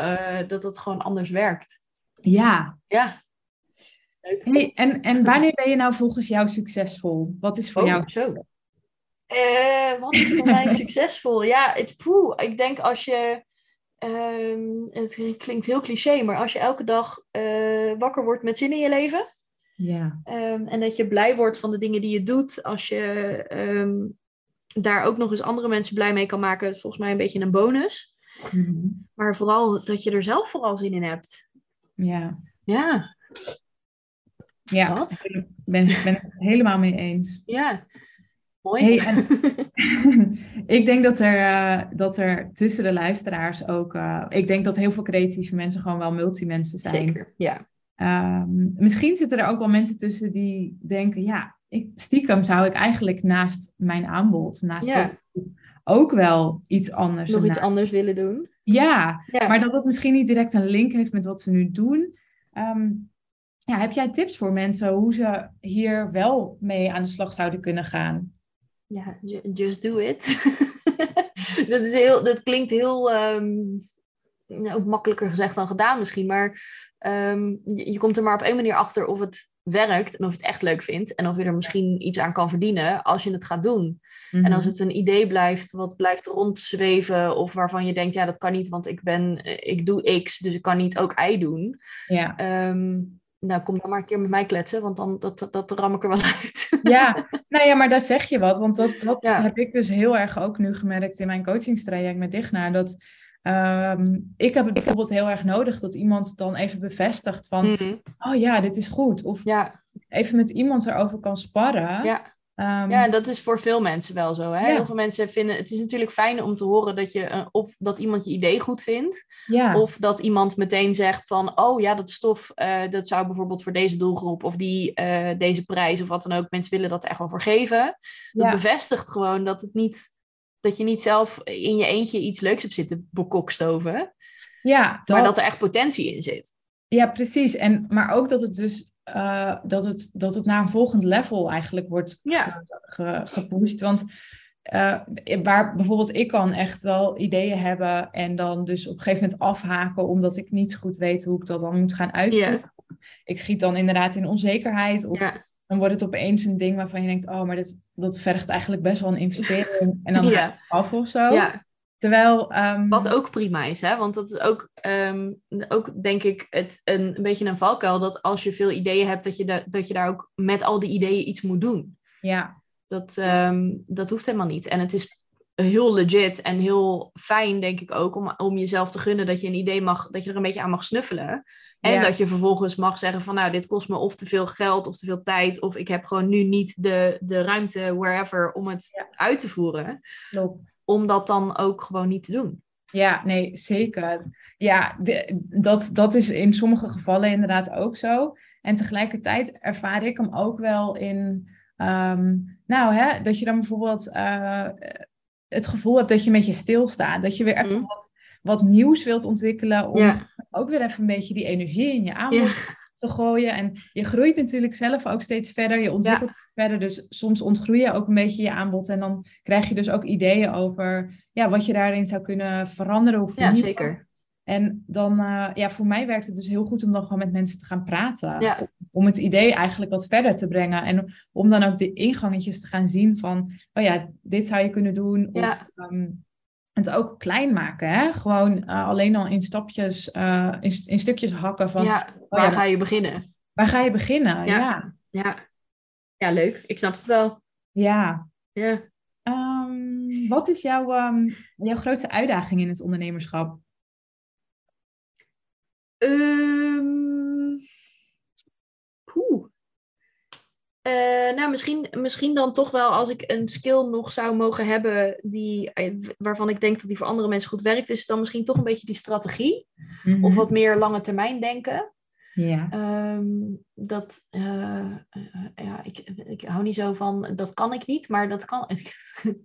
dat dat gewoon anders werkt. ja. Ja. Leuk. Hey, en, en wanneer ben je nou volgens jou succesvol? Wat is voor Oh, jou? zo. Uh, wat is voor mij succesvol? Ja, het, poeh, ik denk als je... Um, het klinkt heel cliché, maar als je elke dag uh, wakker wordt met zin in je leven... Ja. Um, en dat je blij wordt van de dingen die je doet. Als je um, daar ook nog eens andere mensen blij mee kan maken, is volgens mij een beetje een bonus. Mm-hmm. Maar vooral dat je er zelf vooral zin in hebt. Ja. Ja. Ja, ik ben, ben het helemaal mee eens. Ja, mooi. Hey, en, ik denk dat er, uh, dat er tussen de luisteraars ook... Uh, ik denk dat heel veel creatieve mensen gewoon wel multimensen zijn. Zeker, ja. Um, misschien zitten er ook wel mensen tussen die denken... Ja, ik, stiekem zou ik eigenlijk naast mijn aanbod... Naast ja. dat ook wel iets anders... Nog iets anders willen doen. Ja, ja, maar dat het misschien niet direct een link heeft met wat ze nu doen... Um, ja, heb jij tips voor mensen hoe ze hier wel mee aan de slag zouden kunnen gaan? Ja, just do it. dat, is heel, dat klinkt heel um, ook makkelijker gezegd dan gedaan misschien. Maar um, je, je, komt er maar op één manier achter of het werkt en of je het echt leuk vindt. En of je er misschien iets aan kan verdienen als je het gaat doen. Mhm. En als het een idee blijft wat blijft rondzweven of waarvan je denkt, ja dat kan niet, want ik ben, ik doe X, dus ik kan niet ook Y doen. Ja. Um, nou, kom dan maar een keer met mij kletsen, want dan dat, dat ram ik er wel uit. Ja, nou ja, maar daar zeg je wat. Want dat, dat heb ik dus heel erg ook nu gemerkt in mijn coachingstraject met Digna. Dat ehm, ik heb het bijvoorbeeld heel erg nodig dat iemand dan even bevestigt van... Mhm. Oh ja, dit is goed. Of ja. even met iemand erover kan sparren. Ja. Um, ja, dat is voor veel mensen wel zo. Hè? Heel veel mensen vinden het is natuurlijk fijn om te horen dat je of dat iemand je idee goed vindt, ja. of dat iemand meteen zegt van oh ja, dat stof uh, dat zou bijvoorbeeld voor deze doelgroep of die uh, deze prijs of wat dan ook. Mensen willen dat echt wel voor geven. Dat bevestigt gewoon dat het niet dat je niet zelf in je eentje iets leuks hebt zitten bekokstoven. Ja, dat... maar dat er echt potentie in zit. Ja, precies. En maar ook dat het dus uh, dat, het, dat het naar een volgend level eigenlijk wordt ja. gepusht. Want uh, waar bijvoorbeeld ik kan echt wel ideeën hebben en dan dus op een gegeven moment afhaken omdat ik niet goed weet hoe ik dat dan moet gaan uitvoeren. Ik schiet dan inderdaad in onzekerheid of dan wordt het opeens een ding waarvan je denkt, oh, maar dit, dat vergt eigenlijk best wel een investering en dan ja. af of zo. Ja. Terwijl, ehm, Wat ook prima is, hè? want dat is ook, um, ook denk ik het, een, een beetje een valkuil. Dat als je veel ideeën hebt, dat je, dat je daar ook met al die ideeën iets moet doen. Ja. Dat, um, dat hoeft helemaal niet. En het is heel legit en heel fijn, denk ik ook, om, om jezelf te gunnen dat je een idee mag, dat je er een beetje aan mag snuffelen. En dat je vervolgens mag zeggen van nou, dit kost me of te veel geld of te veel tijd. Of ik heb gewoon nu niet de, de ruimte wherever om het uit te voeren. Klopt. Om dat dan ook gewoon niet te doen. Ja, nee, zeker. Ja, de, dat, dat is in sommige gevallen inderdaad ook zo. En tegelijkertijd ervaar ik hem ook wel in, ehm, nou hè, dat je dan bijvoorbeeld uh, het gevoel hebt dat je met je stilstaat. Dat je weer even mhm. wat, wat nieuws wilt ontwikkelen om ook weer even een beetje die energie in je aanbod te gooien. En je groeit natuurlijk zelf ook steeds verder. Je ontwikkelt verder. Dus soms ontgroei je ook een beetje je aanbod. En dan krijg je dus ook ideeën over ja, wat je daarin zou kunnen veranderen. Of ja, zeker. En dan, uh, ja, voor mij werkt het dus heel goed om dan gewoon met mensen te gaan praten. Om het idee eigenlijk wat verder te brengen. En om dan ook de ingangetjes te gaan zien van, oh ja, dit zou je kunnen doen. Of, um, het ook klein maken. Hè? Gewoon uh, alleen al in stapjes, uh, in, in, stukjes hakken van... Ja, waar oh ja, ga je beginnen? Waar ga je beginnen? Ja. Ja, ja. leuk. Ik snap het wel. Ja. ja. Um, wat is jouw, um, jouw grootste uitdaging in het ondernemerschap? Um, uh, nou, misschien, misschien dan toch wel als ik een skill nog zou mogen hebben die, eh, waarvan ik denk dat die voor andere mensen goed werkt, is dan misschien toch een beetje die strategie. Of mhm. wat meer lange termijn denken. Ja. Ehm, dat, uh, ja, ik, ik hou niet zo van, dat kan ik niet, maar dat kan, ik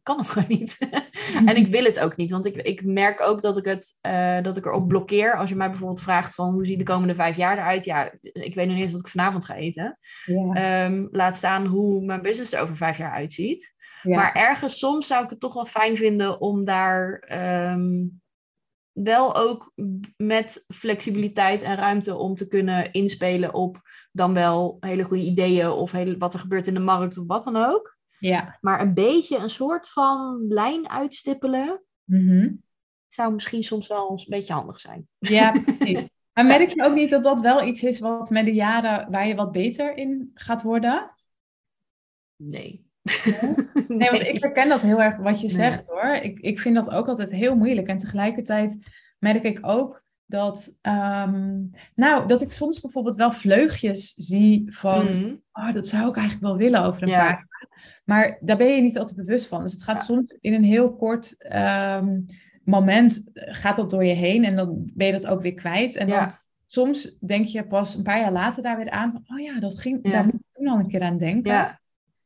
kan het gewoon niet. en ik wil het ook niet, want ik, ik merk ook dat ik, het, uh, dat ik erop blokkeer. Als je mij bijvoorbeeld vraagt van, hoe ziet de komende vijf jaar eruit? Ja, ik weet nog niet eens wat ik vanavond ga eten. Ja. Um, laat staan hoe mijn business er over vijf jaar uitziet. Ja. Maar ergens soms zou ik het toch wel fijn vinden om daar... Um, wel ook met flexibiliteit en ruimte om te kunnen inspelen op dan wel hele goede ideeën of hele, wat er gebeurt in de markt of wat dan ook. Ja. Maar een beetje een soort van lijn uitstippelen mhm. zou misschien soms wel een beetje handig zijn. Ja, precies. Maar merk je ook niet dat dat wel iets is wat met de jaren waar je wat beter in gaat worden? Nee. Nee, want ik herken dat heel erg wat je zegt hoor. Ik, ik vind dat ook altijd heel moeilijk. En tegelijkertijd merk ik ook dat, ehm, nou, dat ik soms bijvoorbeeld wel vleugjes zie van, mm. oh, dat zou ik eigenlijk wel willen over een paar jaar. Maar daar ben je niet altijd bewust van. Dus het gaat soms in een heel kort ehm, moment, gaat dat door je heen en dan ben je dat ook weer kwijt. En dan soms denk je pas een paar jaar later daar weer aan van, oh ja, dat ging, daar moet ik toen al een keer aan denken.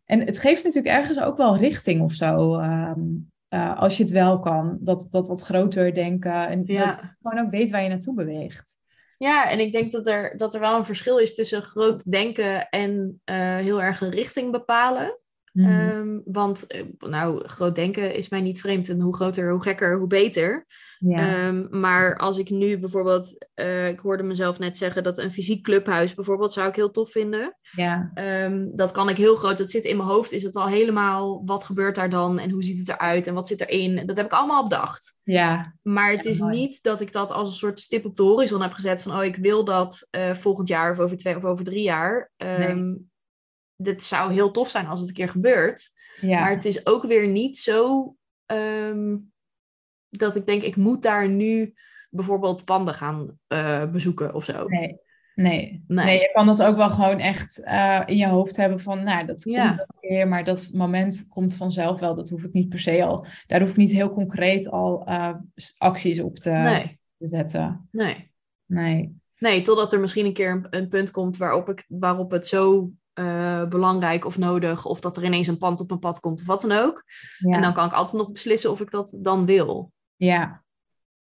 En het geeft natuurlijk ergens ook wel richting of zo. Ehm, eh, als je het wel kan. Dat, dat wat groter denken. En ja. dat je gewoon ook weet waar je naartoe beweegt. Ja, en ik denk dat er, dat er wel een verschil is tussen groot denken en eh, heel erg een richting bepalen. Mhm. Ehm, want, eh, nou, groot denken is mij niet vreemd. En hoe groter, hoe gekker, hoe beter. Ehm, maar als ik nu bijvoorbeeld, uh, ik hoorde mezelf net zeggen dat een fysiek clubhuis bijvoorbeeld zou ik heel tof vinden. Ja. Um, dat kan ik heel groot, dat zit in mijn hoofd. Is het al helemaal, wat gebeurt daar dan en hoe ziet het eruit en wat zit erin? Dat heb ik allemaal bedacht. Ja. Maar het is niet dat ik dat als een soort stip op de horizon heb gezet van, oh, ik wil dat uh, volgend jaar of over twee of over drie jaar. Nee dit zou heel tof zijn als het een keer gebeurt. Ja. Maar het is ook weer niet zo ehm, dat ik denk, ik moet daar nu bijvoorbeeld panden gaan uh, bezoeken of zo. Nee. Nee. nee. je kan dat ook wel gewoon echt uh, in je hoofd hebben van, nou, dat komt ja. een keer, maar dat moment komt vanzelf wel. Dat hoef ik niet per se al, daar hoef ik niet heel concreet al uh, acties op te, nee. te, zetten. Nee. Nee. Nee, totdat er misschien een keer een, een punt komt waarop, ik, waarop het zo uh, belangrijk of nodig. Of dat er ineens een pand op mijn pad komt of wat dan ook. En dan kan ik altijd nog beslissen of ik dat dan wil. Ja.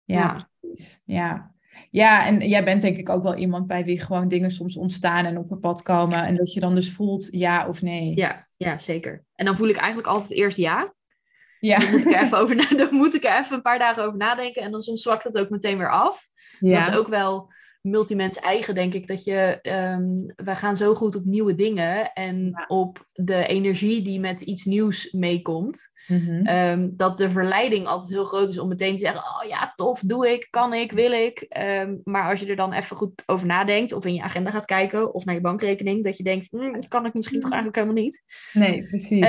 Ja. Ja. ja. ja. en jij bent denk ik ook wel iemand bij wie gewoon dingen soms ontstaan en op een pad komen. En dat je dan dus voelt ja of nee. Ja, ja zeker. En dan voel ik eigenlijk altijd eerst ja. Ja. Dan moet ik er even over dan moet ik er even een paar dagen over nadenken. En dan soms zwakt het ook meteen weer af. Ja. Dat is ook wel multimens eigen, denk ik, dat je, um, wij gaan zo goed op nieuwe dingen en op de energie die met iets nieuws meekomt, mhm. ehm, dat de verleiding altijd heel groot is om meteen te zeggen, oh ja, tof, doe ik, kan ik, wil ik. Ehm, maar als je er dan even goed over nadenkt, of in je agenda gaat kijken, of naar je bankrekening, dat je denkt, hm, dat kan ik misschien toch eigenlijk helemaal niet. Nee, precies.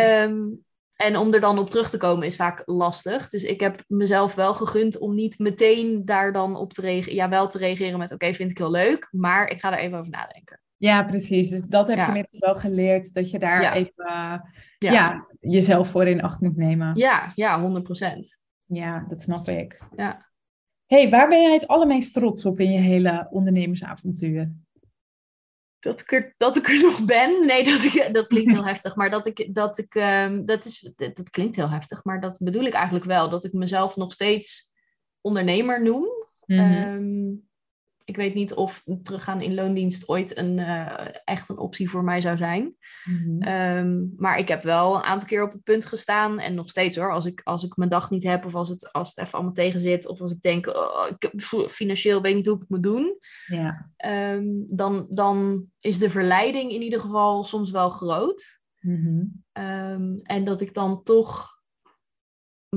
En om er dan op terug te komen is vaak lastig. Dus ik heb mezelf wel gegund om niet meteen daar dan op te reageren. Ja, wel te reageren met oké, vind ik heel leuk. Maar ik ga er even over nadenken. Ja, precies. Dus dat heb je inmiddels wel geleerd. Dat je daar even uh, ja. jezelf voor in acht moet nemen. Ja, ja, 100 procent. Ja, dat snap ik. Ja. hey, waar ben jij het allermeest trots op in je hele ondernemersavontuur? Dat ik, er, dat ik er nog ben. Nee, dat, ik, dat klinkt heel heftig. Maar dat ik, dat ik, um, dat is, dat, dat, klinkt heel heftig. Maar dat bedoel ik eigenlijk wel. Dat ik mezelf nog steeds ondernemer noem. Mm ik weet niet of teruggaan in loondienst ooit een, uh, echt een optie voor mij zou zijn. Mhm. Ehm, maar ik heb wel een aantal keer op het punt gestaan. En nog steeds hoor. Als ik, als ik mijn dag niet heb. Of als het, als het even allemaal tegen zit. Of als ik denk. Oh, ik financieel weet niet hoe ik het moet doen. Ja. Ehm, dan, dan is de verleiding in ieder geval soms wel groot. Mhm. Ehm, en dat ik dan toch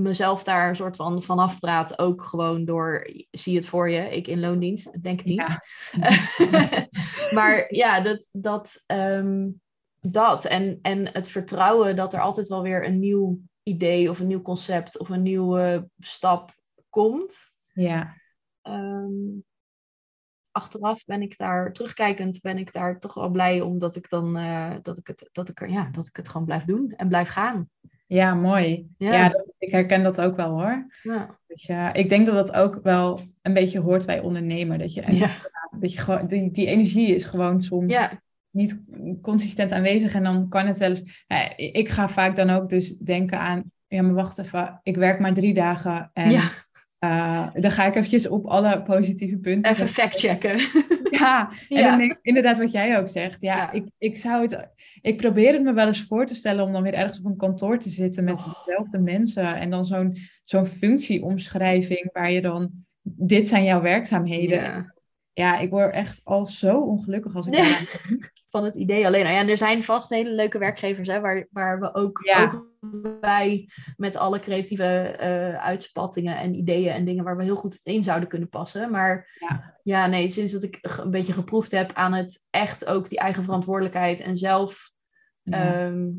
mezelf daar een soort van vanaf praat. Ook gewoon door, zie het voor je, ik in loondienst, denk ik niet. maar ja, dat, dat, ehm, dat. En, en het vertrouwen dat er altijd wel weer een nieuw idee of een nieuw concept of een nieuwe stap komt. Ja. Ehm, achteraf ben ik daar, terugkijkend, ben ik daar toch wel blij omdat ik dan, uh, dat ik het, dat ik er, ja, dat ik het gewoon blijf doen en blijf gaan. Ja, mooi. Ja, ik herken dat ook wel hoor. Ja. Ik denk dat dat ook wel een beetje hoort bij ondernemer. Dat je, ja. dat je gewoon, die, die energie is gewoon soms niet consistent aanwezig. En dan kan het wel eens. Ik ga vaak dan ook dus denken aan. Ja, maar wacht even. Ik werk maar drie dagen. En ja. Uh, dan ga ik eventjes op alle positieve punten. Even factchecken. Ja, en dan denk ik inderdaad wat jij ook zegt. Ja, Ik, ik zou het. Ik probeer het me wel eens voor te stellen om dan weer ergens op een kantoor te zitten met oh. dezelfde mensen. En dan zo'n zo'n functieomschrijving waar je dan. Dit zijn jouw werkzaamheden. Ja. ja, ik word echt al zo ongelukkig als ik ja. Van het idee alleen. Nou ja, en er zijn vast hele leuke werkgevers hè, waar, waar we ook, ook wij met alle creatieve uh, uitspattingen en ideeën en dingen waar we heel goed in zouden kunnen passen. Maar ja. ja, nee, sinds dat ik een beetje geproefd heb aan het echt ook die eigen verantwoordelijkheid en zelf ja. Ehm,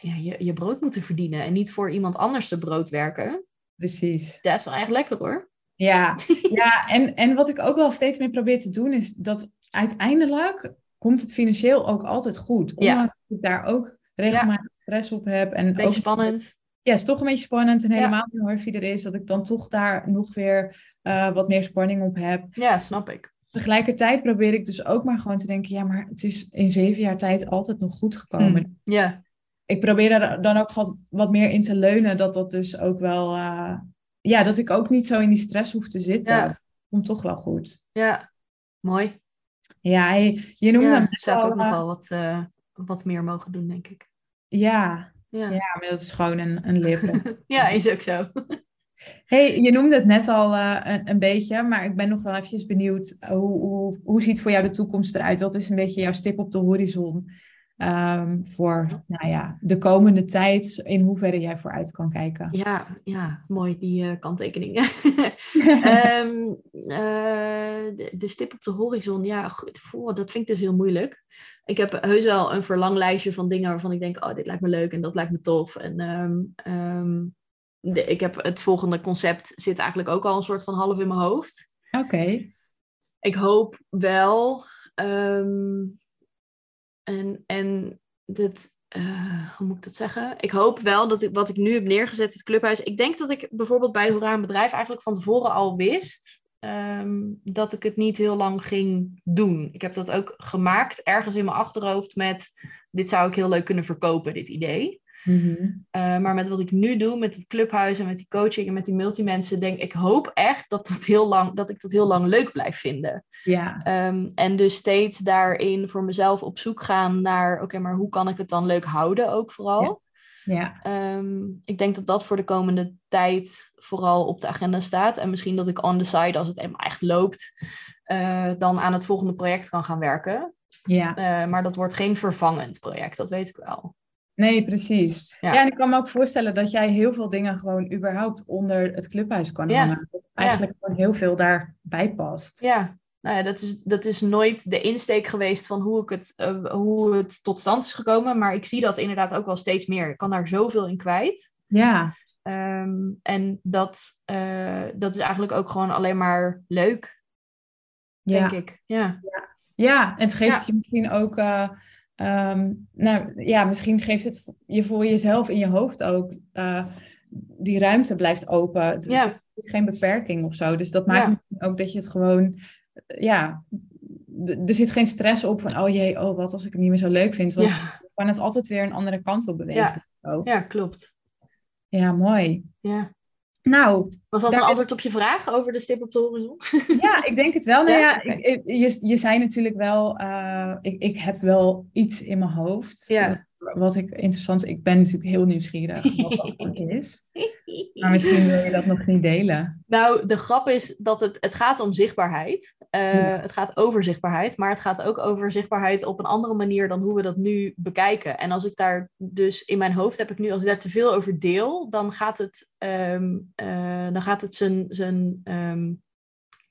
ja, je, je brood moeten verdienen en niet voor iemand anders te brood werken. Precies. Dat is wel echt lekker hoor. Ja, ja en, en wat ik ook wel steeds meer probeer te doen is dat uiteindelijk komt het financieel ook altijd goed. Ondanks ja. dat ik daar ook regelmatig stress op heb. En beetje spannend. Ja, het is toch een beetje spannend. En helemaal ja. hoe er is, dat ik dan toch daar nog weer uh, wat meer spanning op heb. Ja, snap ik. Tegelijkertijd probeer ik dus ook maar gewoon te denken, ja, maar het is in zeven jaar tijd altijd nog goed gekomen. Mm, ja. Ik probeer er dan ook wat, wat meer in te leunen, dat dat dus ook wel, uh, ja, dat ik ook niet zo in die stress hoef te zitten. Ja. Komt toch wel goed. Ja, mooi. Ja, je noemde ja, zou ik ook nog wel wat, uh, wat meer mogen doen, denk ik. Ja, Ja, ja maar dat is gewoon een, een lip. ja, is ook zo. hey, je noemde het net al uh, een, een, beetje, maar ik ben nog wel eventjes benieuwd. Hoe, hoe, hoe ziet voor jou de toekomst eruit? Wat is een beetje jouw stip op de horizon? Um, voor nou ja, de komende tijd, in hoeverre jij vooruit kan kijken. Ja, ja mooi, die uh, kanttekeningen. um, uh, de, de, stip op de horizon, ja, goed, dat vind ik dus heel moeilijk. Ik heb heus wel een verlanglijstje van dingen waarvan ik denk, oh, dit lijkt me leuk en dat lijkt me tof. En um, de, ik heb het volgende concept zit eigenlijk ook al een soort van half in mijn hoofd. Oké. Ik hoop wel en, en dit, uh, hoe moet ik dat zeggen? Ik hoop wel dat ik wat ik nu heb neergezet, het clubhuis. Ik denk dat ik bijvoorbeeld bij Hoera een bedrijf eigenlijk van tevoren al wist um, dat ik het niet heel lang ging doen. Ik heb dat ook gemaakt ergens in mijn achterhoofd met dit zou ik heel leuk kunnen verkopen, dit idee. Mhm. Eh, maar met wat ik nu doe, met het clubhuis en met die coaching en met die multimensen, denk ik, hoop echt dat, dat, heel lang, dat ik dat heel lang leuk blijf vinden. Ja. Ehm, en dus steeds daarin voor mezelf op zoek gaan naar, oké, maar hoe kan ik het dan leuk houden ook vooral? Ja. Ehm, ik denk dat dat voor de komende tijd vooral op de agenda staat. En misschien dat ik on the side, als het eenmaal echt loopt, uh, dan aan het volgende project kan gaan werken. Ja. Uh, maar dat wordt geen vervangend project, dat weet ik wel. Nee, precies. Ja. en ik kan me ook voorstellen dat jij heel veel dingen gewoon überhaupt onder het clubhuis kan hangen. Dat eigenlijk gewoon heel veel daarbij past. Ja, nou ja, dat is, dat is nooit de insteek geweest van hoe, ik het, uh, hoe het tot stand is gekomen. Maar ik zie dat inderdaad ook wel steeds meer. Ik kan daar zoveel in kwijt. Ja. Um, en dat, uh, dat is eigenlijk ook gewoon alleen maar leuk. Denk ik. Ja. ja. Ja, en het geeft je misschien ook... Uh, Um, nou ja, misschien geeft het je voor jezelf in je hoofd ook. Uh, die ruimte blijft open. Ja. Het is geen beperking of zo. Dus dat maakt ja. ook dat je het gewoon. Ja, er zit geen stress op van. Oh jee, oh wat als ik het niet meer zo leuk vind. Want ja. je kan het altijd weer een andere kant op bewegen. Ja, ja klopt. Ja, mooi. Ja. Nou, was dat een antwoord op je vraag over de stip op de horizon? Ja, ik denk het wel. Nou ja, okay. ik, je, je zei natuurlijk wel, uh, ik, ik heb wel iets in mijn hoofd. Ja. Wat ik interessant Ik ben natuurlijk heel nieuwsgierig wat dat is. Maar misschien wil je dat nog niet delen. Nou, de grap is dat het, het gaat om zichtbaarheid. Uh, ja. Het gaat over zichtbaarheid, maar het gaat ook over zichtbaarheid op een andere manier dan hoe we dat nu bekijken. En als ik daar dus in mijn hoofd heb ik nu, als ik daar te veel over deel, dan gaat het, um, uh, dan gaat het zijn. zijn um,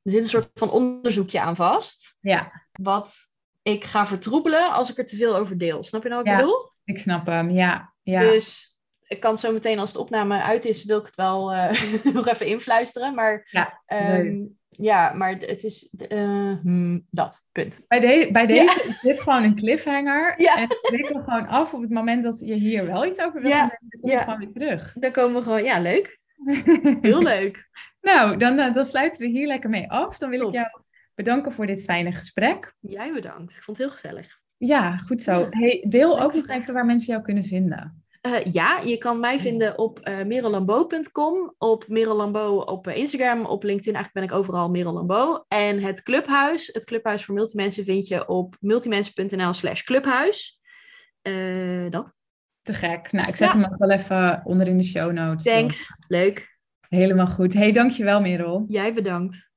er zit een soort van onderzoekje aan vast. Ja. Wat ik ga vertroebelen als ik er te veel over deel. Snap je nou wat ik ja, bedoel? Ik snap hem, ja. ja. Dus ik kan zo meteen als de opname uit is, wil ik het wel uh, nog even influisteren. Maar ja, um, ja, maar het is uh, hmm, dat, punt. Bij, de, bij deze ja. is dit gewoon een cliffhanger. Ja. En we gewoon af op het moment dat je hier wel iets over wil. Ja. Dan kom je Ja. gewoon weer terug. Dan komen we gewoon, ja, leuk. Heel leuk. nou, dan, dan sluiten we hier lekker mee af. Dan wil Top. ik jou bedanken voor dit fijne gesprek. Jij bedankt. Ik vond het heel gezellig. Ja, goed zo. Hey, deel ook nog even waar mensen jou kunnen vinden. Uh, ja, je kan mij vinden op uh, merellambeau.com, op Merel op uh, Instagram, op LinkedIn. Eigenlijk ben ik overal Merel Lambeau. En het clubhuis, het clubhuis voor multimensen, vind je op multimensen.nl slash clubhuis. Uh, dat. Te gek. Nou, ik zet Ja. hem ook wel even onder in de show notes. Thanks. Leuk. Helemaal goed. Hey, dankjewel Merel. Jij bedankt.